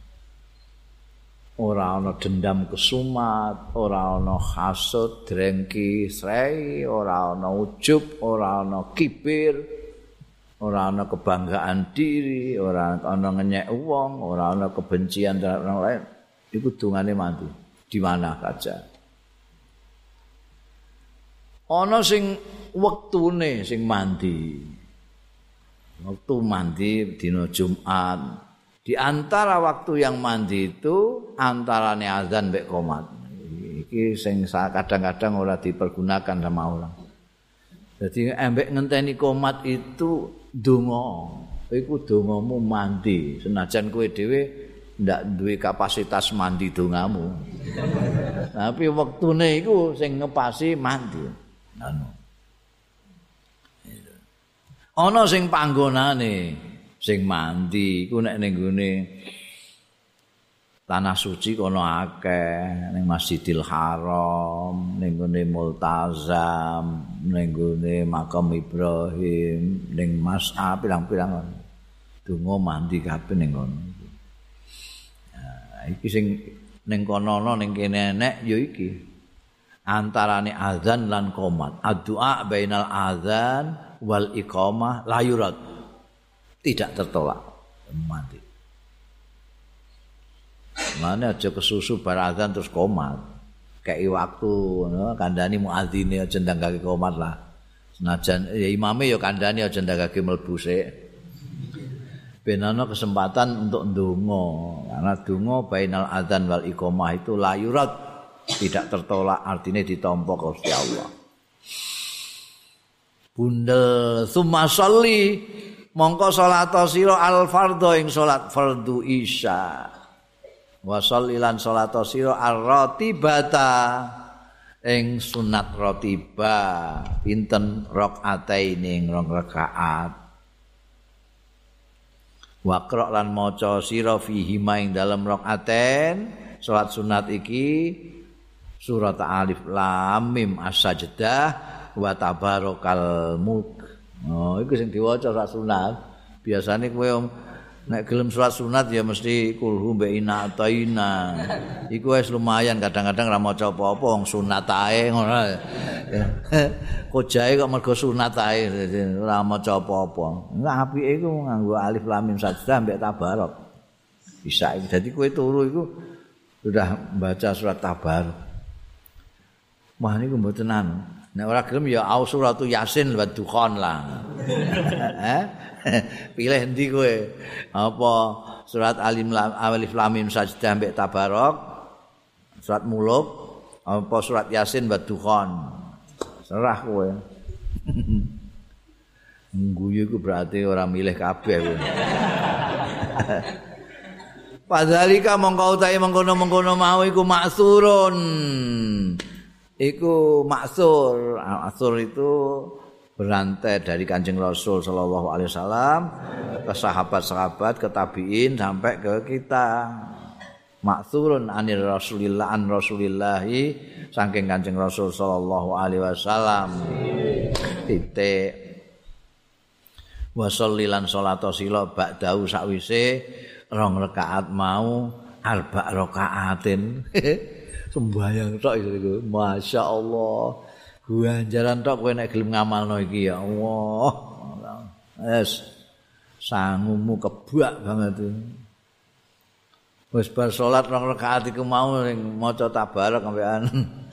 Ora ana dendam kesumat ora ana hasud drengki srei ora ana ujub ora ana kibir ora ana kebanggaan diri ora ana ngenyek wong ora ana kebencian terhadap orang lain. Iku dongane mandi di mana saja. Ana sing wektune sing mandi. Waktu mandi dina Jumat. Di antara waktu yang mandi itu antarane azan mbek komat. Iki sing kadang-kadang ora dipergunakan sama orang jadi embek ngenteni komat itu donga. Iku dongamu mandi. Senajan kowe dhewe ndak duwe kapasitas mandi dongamu. Tapi waktune iku sing ngepasi mandi. Anu. Ana sing panggonane sing mandi iku nek ning gone tanah suci kono akeh ning Masjidil Haram, ning gone Multazam, ning gone Makam Ibrahim, ning Mas'a pirang-pirang donga mandi kabeh ning kono. Nah, iki sing ning kono ning kene enek ya iki. antarane azan lan qomat. Addu'a bainal azan wal iqamah la yurad. Tidak tertolak. Mati. Mana aja kesusu bar azan terus qomat. Kayak waktu no, kandani muadzine aja ndang qomat lah. Senajan ya imame ya kandani aja ndang gage mlebu sik. Benana kesempatan untuk ndonga. Karena ndonga bainal azan wal iqamah itu la yurad. tidak tertolak artinya ditompok Gusti Allah. Bundel summa sholli mongko salat sira al fardhu ing salat fardhu isya. Wa shollilan salat sira al ratibata ing sunat ratiba pinten rakaataine ing rong rakaat. Waqra lan maca sira fihi ing dalem rakaaten salat sunat iki surat alif lam mim as-sajdah wa tabarakal mulk. Oh, iku sing diwaca sunat. Biasane kowe nek gelem surat sunat ya mesti kulhu mbek ina ataina. Iku wis lumayan kadang-kadang ra maca apa-apa wong sunat ae ngono. Kojae kok mergo sunat ae ora maca apa-apa. Enggak apike iku nganggo alif lam mim sajdah mbek tabarak. Bisa jadi kowe turu iku sudah baca surat tabarak. Wah niku mboten anu. Nek ora gelem ya au suratu Yasin wa Dukhan lah. Eh? Pilih endi kowe? Apa surat Alim Lam Alif Lam Mim Sajdah mbek Tabarok? Surat Muluk apa surat Yasin wa Dukhan? Serah kowe. Ngguyu iku berarti ora milih kabeh kowe. Padhalika mongko utahe mengkono-mengkono mau iku maksurun. Iku maksur. Maksur itu berantai dari kanjeng Rasul Shallallahu Alaihi Wasallam ke sahabat-sahabat ke tabiin sampai ke kita. Maksurun anir Rasulillah an Rasulillahi saking kanjeng Rasul Shallallahu Alaihi Wasallam. Titik. Wasollilan sholato silo ba'dahu sakwise rong rakaat mau arba rakaatin sembayang tok iku Masya Allah ganjaran tok kowe nek gelem ngamalno iki ya Allah. Wes sangumu kebak banget iki. Wis bar salat rong rakaat iku mau ning maca tabarak sampean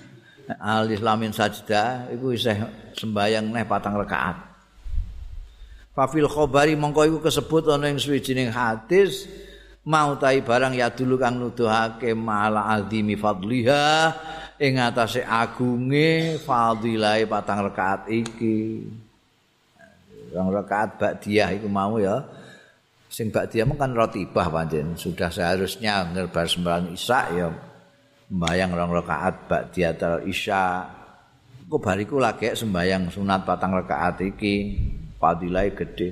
al islamin sajda iku isih sembayang neh patang rakaat. Fafil khobari mongko iku kesebut ana ing suwijining hadis mau tai barang ya dulu kang nuduhake mala azimi fadliha ing atase agunge fadilahe patang rakaat iki. Rong rakaat ba'diyah iku mau ya. Sing ba'diyah kan rotibah pancen. Sudah seharusnya ngerbar sembahyang isya ya sembahyang rong rakaat ba'diyatul isya. Kok bariku lagi sembahyang sunat patang rakaat iki fadilahe gedhe.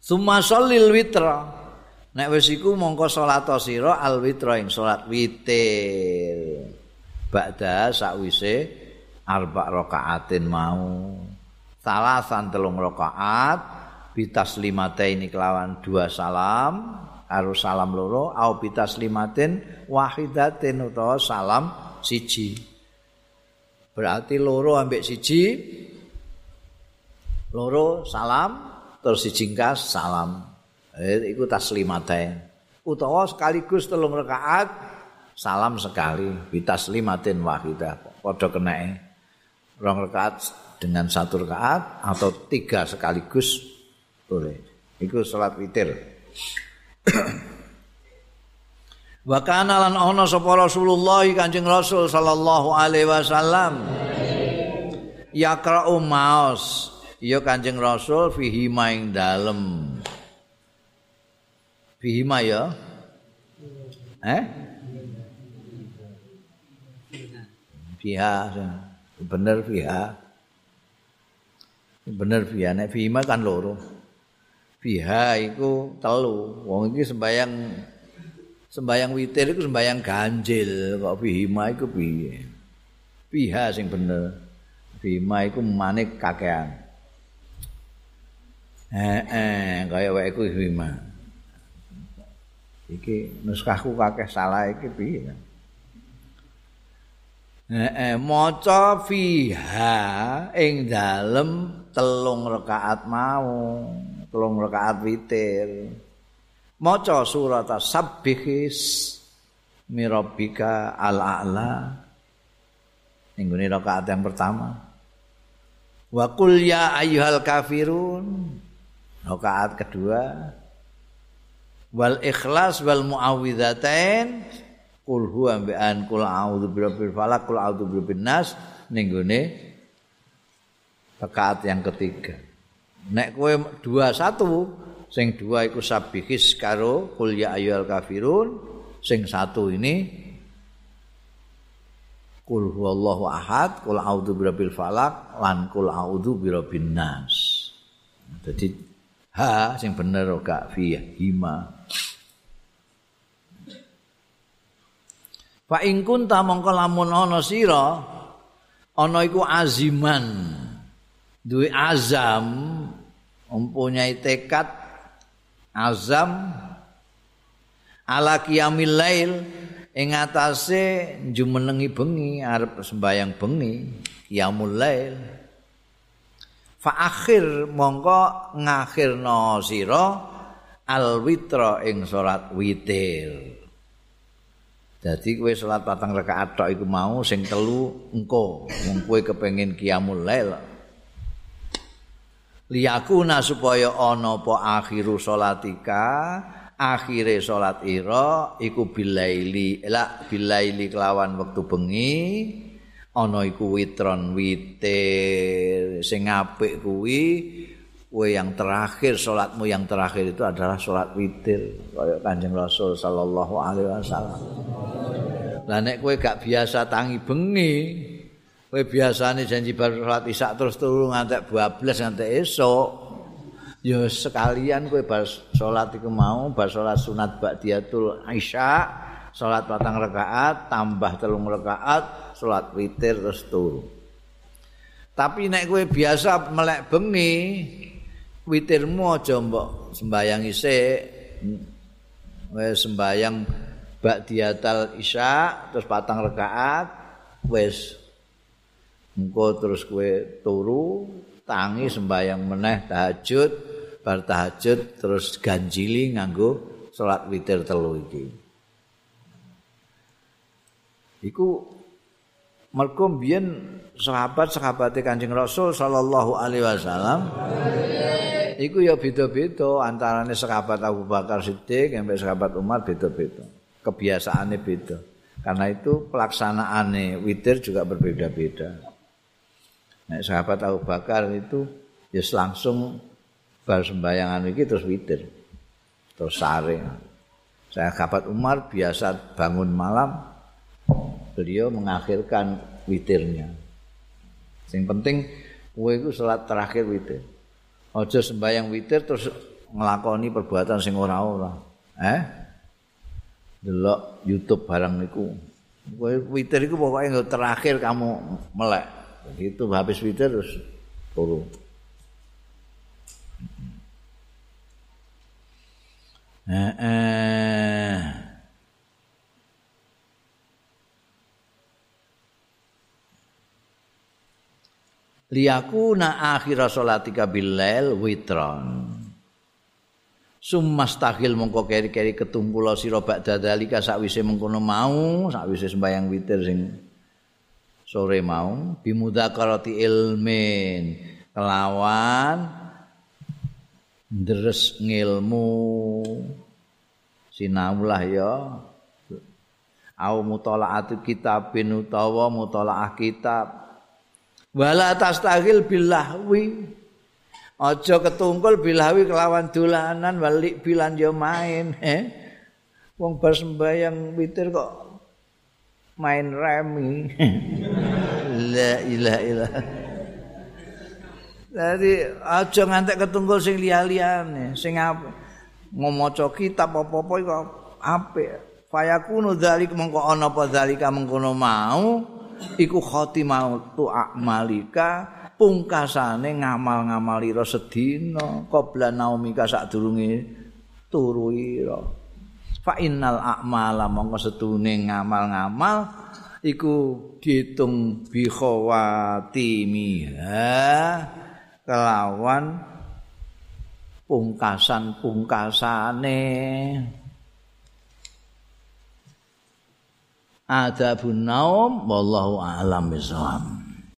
Summa shallil witra. Nek wis iku mongko salat sira al witra ing salat witir. Ba'da sakwise arba rakaatin mau. Salasan telung rakaat bitas limatain kelawan dua salam harus salam loro au bitas limatin wahidatin utawa salam siji berarti loro ambek siji loro salam terus sijingkas salam eh, itu taslimatain utawa sekaligus telung rakaat salam sekali. Bitas limatin wahidah. Padha kenae rong rakaat dengan satu rakaat atau tiga sekaligus boleh. Itu salat witir. Wa kana lan ana sapa Rasulullah Kanjeng Rasul sallallahu alaihi wasallam. Yaqra'u maos. Ya Kanjeng Rasul fihi maing dalem. Fihi ma ya. Eh? Fiha. Bener fiha. Bener fiha nek fihi ma kan loro. Fiha iku telu. Wong iki sembayang sembayang witir iku sembayang ganjil kok fihi ma iku piye? Fiha sing bener. Fihi ma iku manik kakean. Eh, eh, kaya wae iku hima. Iki nuskahku kakeh salah iki piye? Eh, eh, maca fiha ing dalem telung rakaat mau, telung rakaat witir. Maca surat As-Sabbihis Mirabbika al-a'la. Ini rakaat yang pertama. Wa qul ya ayyuhal kafirun. Rakaat kedua wal ikhlas wal muawwidzatain qul huwa bi an qul a'udzu birabbil falaq qul a'udzu birabbin nas. Ning gone rakaat yang ketiga. Nek kowe dua satu sing dua iku sabihis karo qul ya ayyuhal kafirun. Sing satu ini qul huwallahu ahad qul a'udzu birabbil falaq lan qul a'udzu birabbin nas. Jadi ha sing bener gak fi hima Fa ing kunta mongko lamun ana sira ana iku aziman. Duwe azam mempunyai tekad azam ala qiyamil lail ing atase jumenengi bengi arep sembayang bengi qiyamul lail. Fa akhir mongko ngakhirno sira al witra ing salat witir dadi kowe salat patang rakaat tok iku mau sing telu engko. Mung kowe kepengin qiyamul lail liyakuna supaya ana apa akhiru salatika akhire salat ira iku bilaili. La bilaili kelawan wektu bengi ana iku witron witir sing apik kuwi kowe yang terakhir salatmu yang terakhir itu adalah salat witir kaya Kanjeng Rasul sallallahu alaihi wasallam. Lah nek kowe gak biasa tangi bengi, kowe biasane janji bar salat isya terus turu ngantek 12 ngantek esok. Ya sekalian kowe bar salat iku mau bar salat sunat ba'diyatul isya, salat patang rakaat tambah telung rakaat salat witir terus turu. Tapi nek kowe biasa melek bengi, witirmu aja mbok sembayang isik. Wis sembayang ba'diyatal isya terus patang rakaat wis engko terus kowe turu tangi sembayang meneh tahajud bar tahajud terus ganjili nganggo salat witir telu iki. Iku mergo mbiyen sahabat-sahabate Kanjeng Rasul sallallahu alaihi wasallam iku ya beda-beda antarane sahabat Abu Bakar Siddiq sampai sahabat Umar beda-beda kebiasaannya beda. Karena itu pelaksanaannya witir juga berbeda-beda. Nah, sahabat Abu Bakar itu ya langsung bar sembayangan iki terus witir terus sare saya sahabat Umar biasa bangun malam beliau mengakhirkan witirnya. Yang penting kowe iku salat terakhir witir. Aja sembayang witir terus nglakoni perbuatan sing ora-ora. Eh? Delok YouTube barang niku. Kowe witir iku pokoke terakhir kamu melek. Begitu habis witir terus turu. Eh, eh. liyakuna akhir salatika billail witron summastahil mongko keri-keri ketumpula sira ba'da dalika sakwise mengkono mau sakwise sembayang witir sing sore mau. Bimudzakarati ilmin kelawan ndres ngilmu. Sinaulah ya. Au mutalaatu kitabin utawa mutalaah kitab. Wala tastahil bilahwi aja ketungkul bilahwi kelawan dolanan balik bilan yo main eh wong bar sembayang witir kok main remi. La ilaha illallah Jadi aja ngantek ketungkul sing liya-liyane, sing apa ngomaca kitab apa-apa kok apik. Fayakunu dzalik mengko ana apa dzalika mengkono mau iku khotimah tu amalika pungkasane ngamal-ngamal ira sedina qabla naumika sadurunge turu ira. Fa innal a'mala mongko setune ngamal-ngamal iku diitung bi kelawan pungkasan-pungkasane. Adabun naum wallahu a'lam bishawab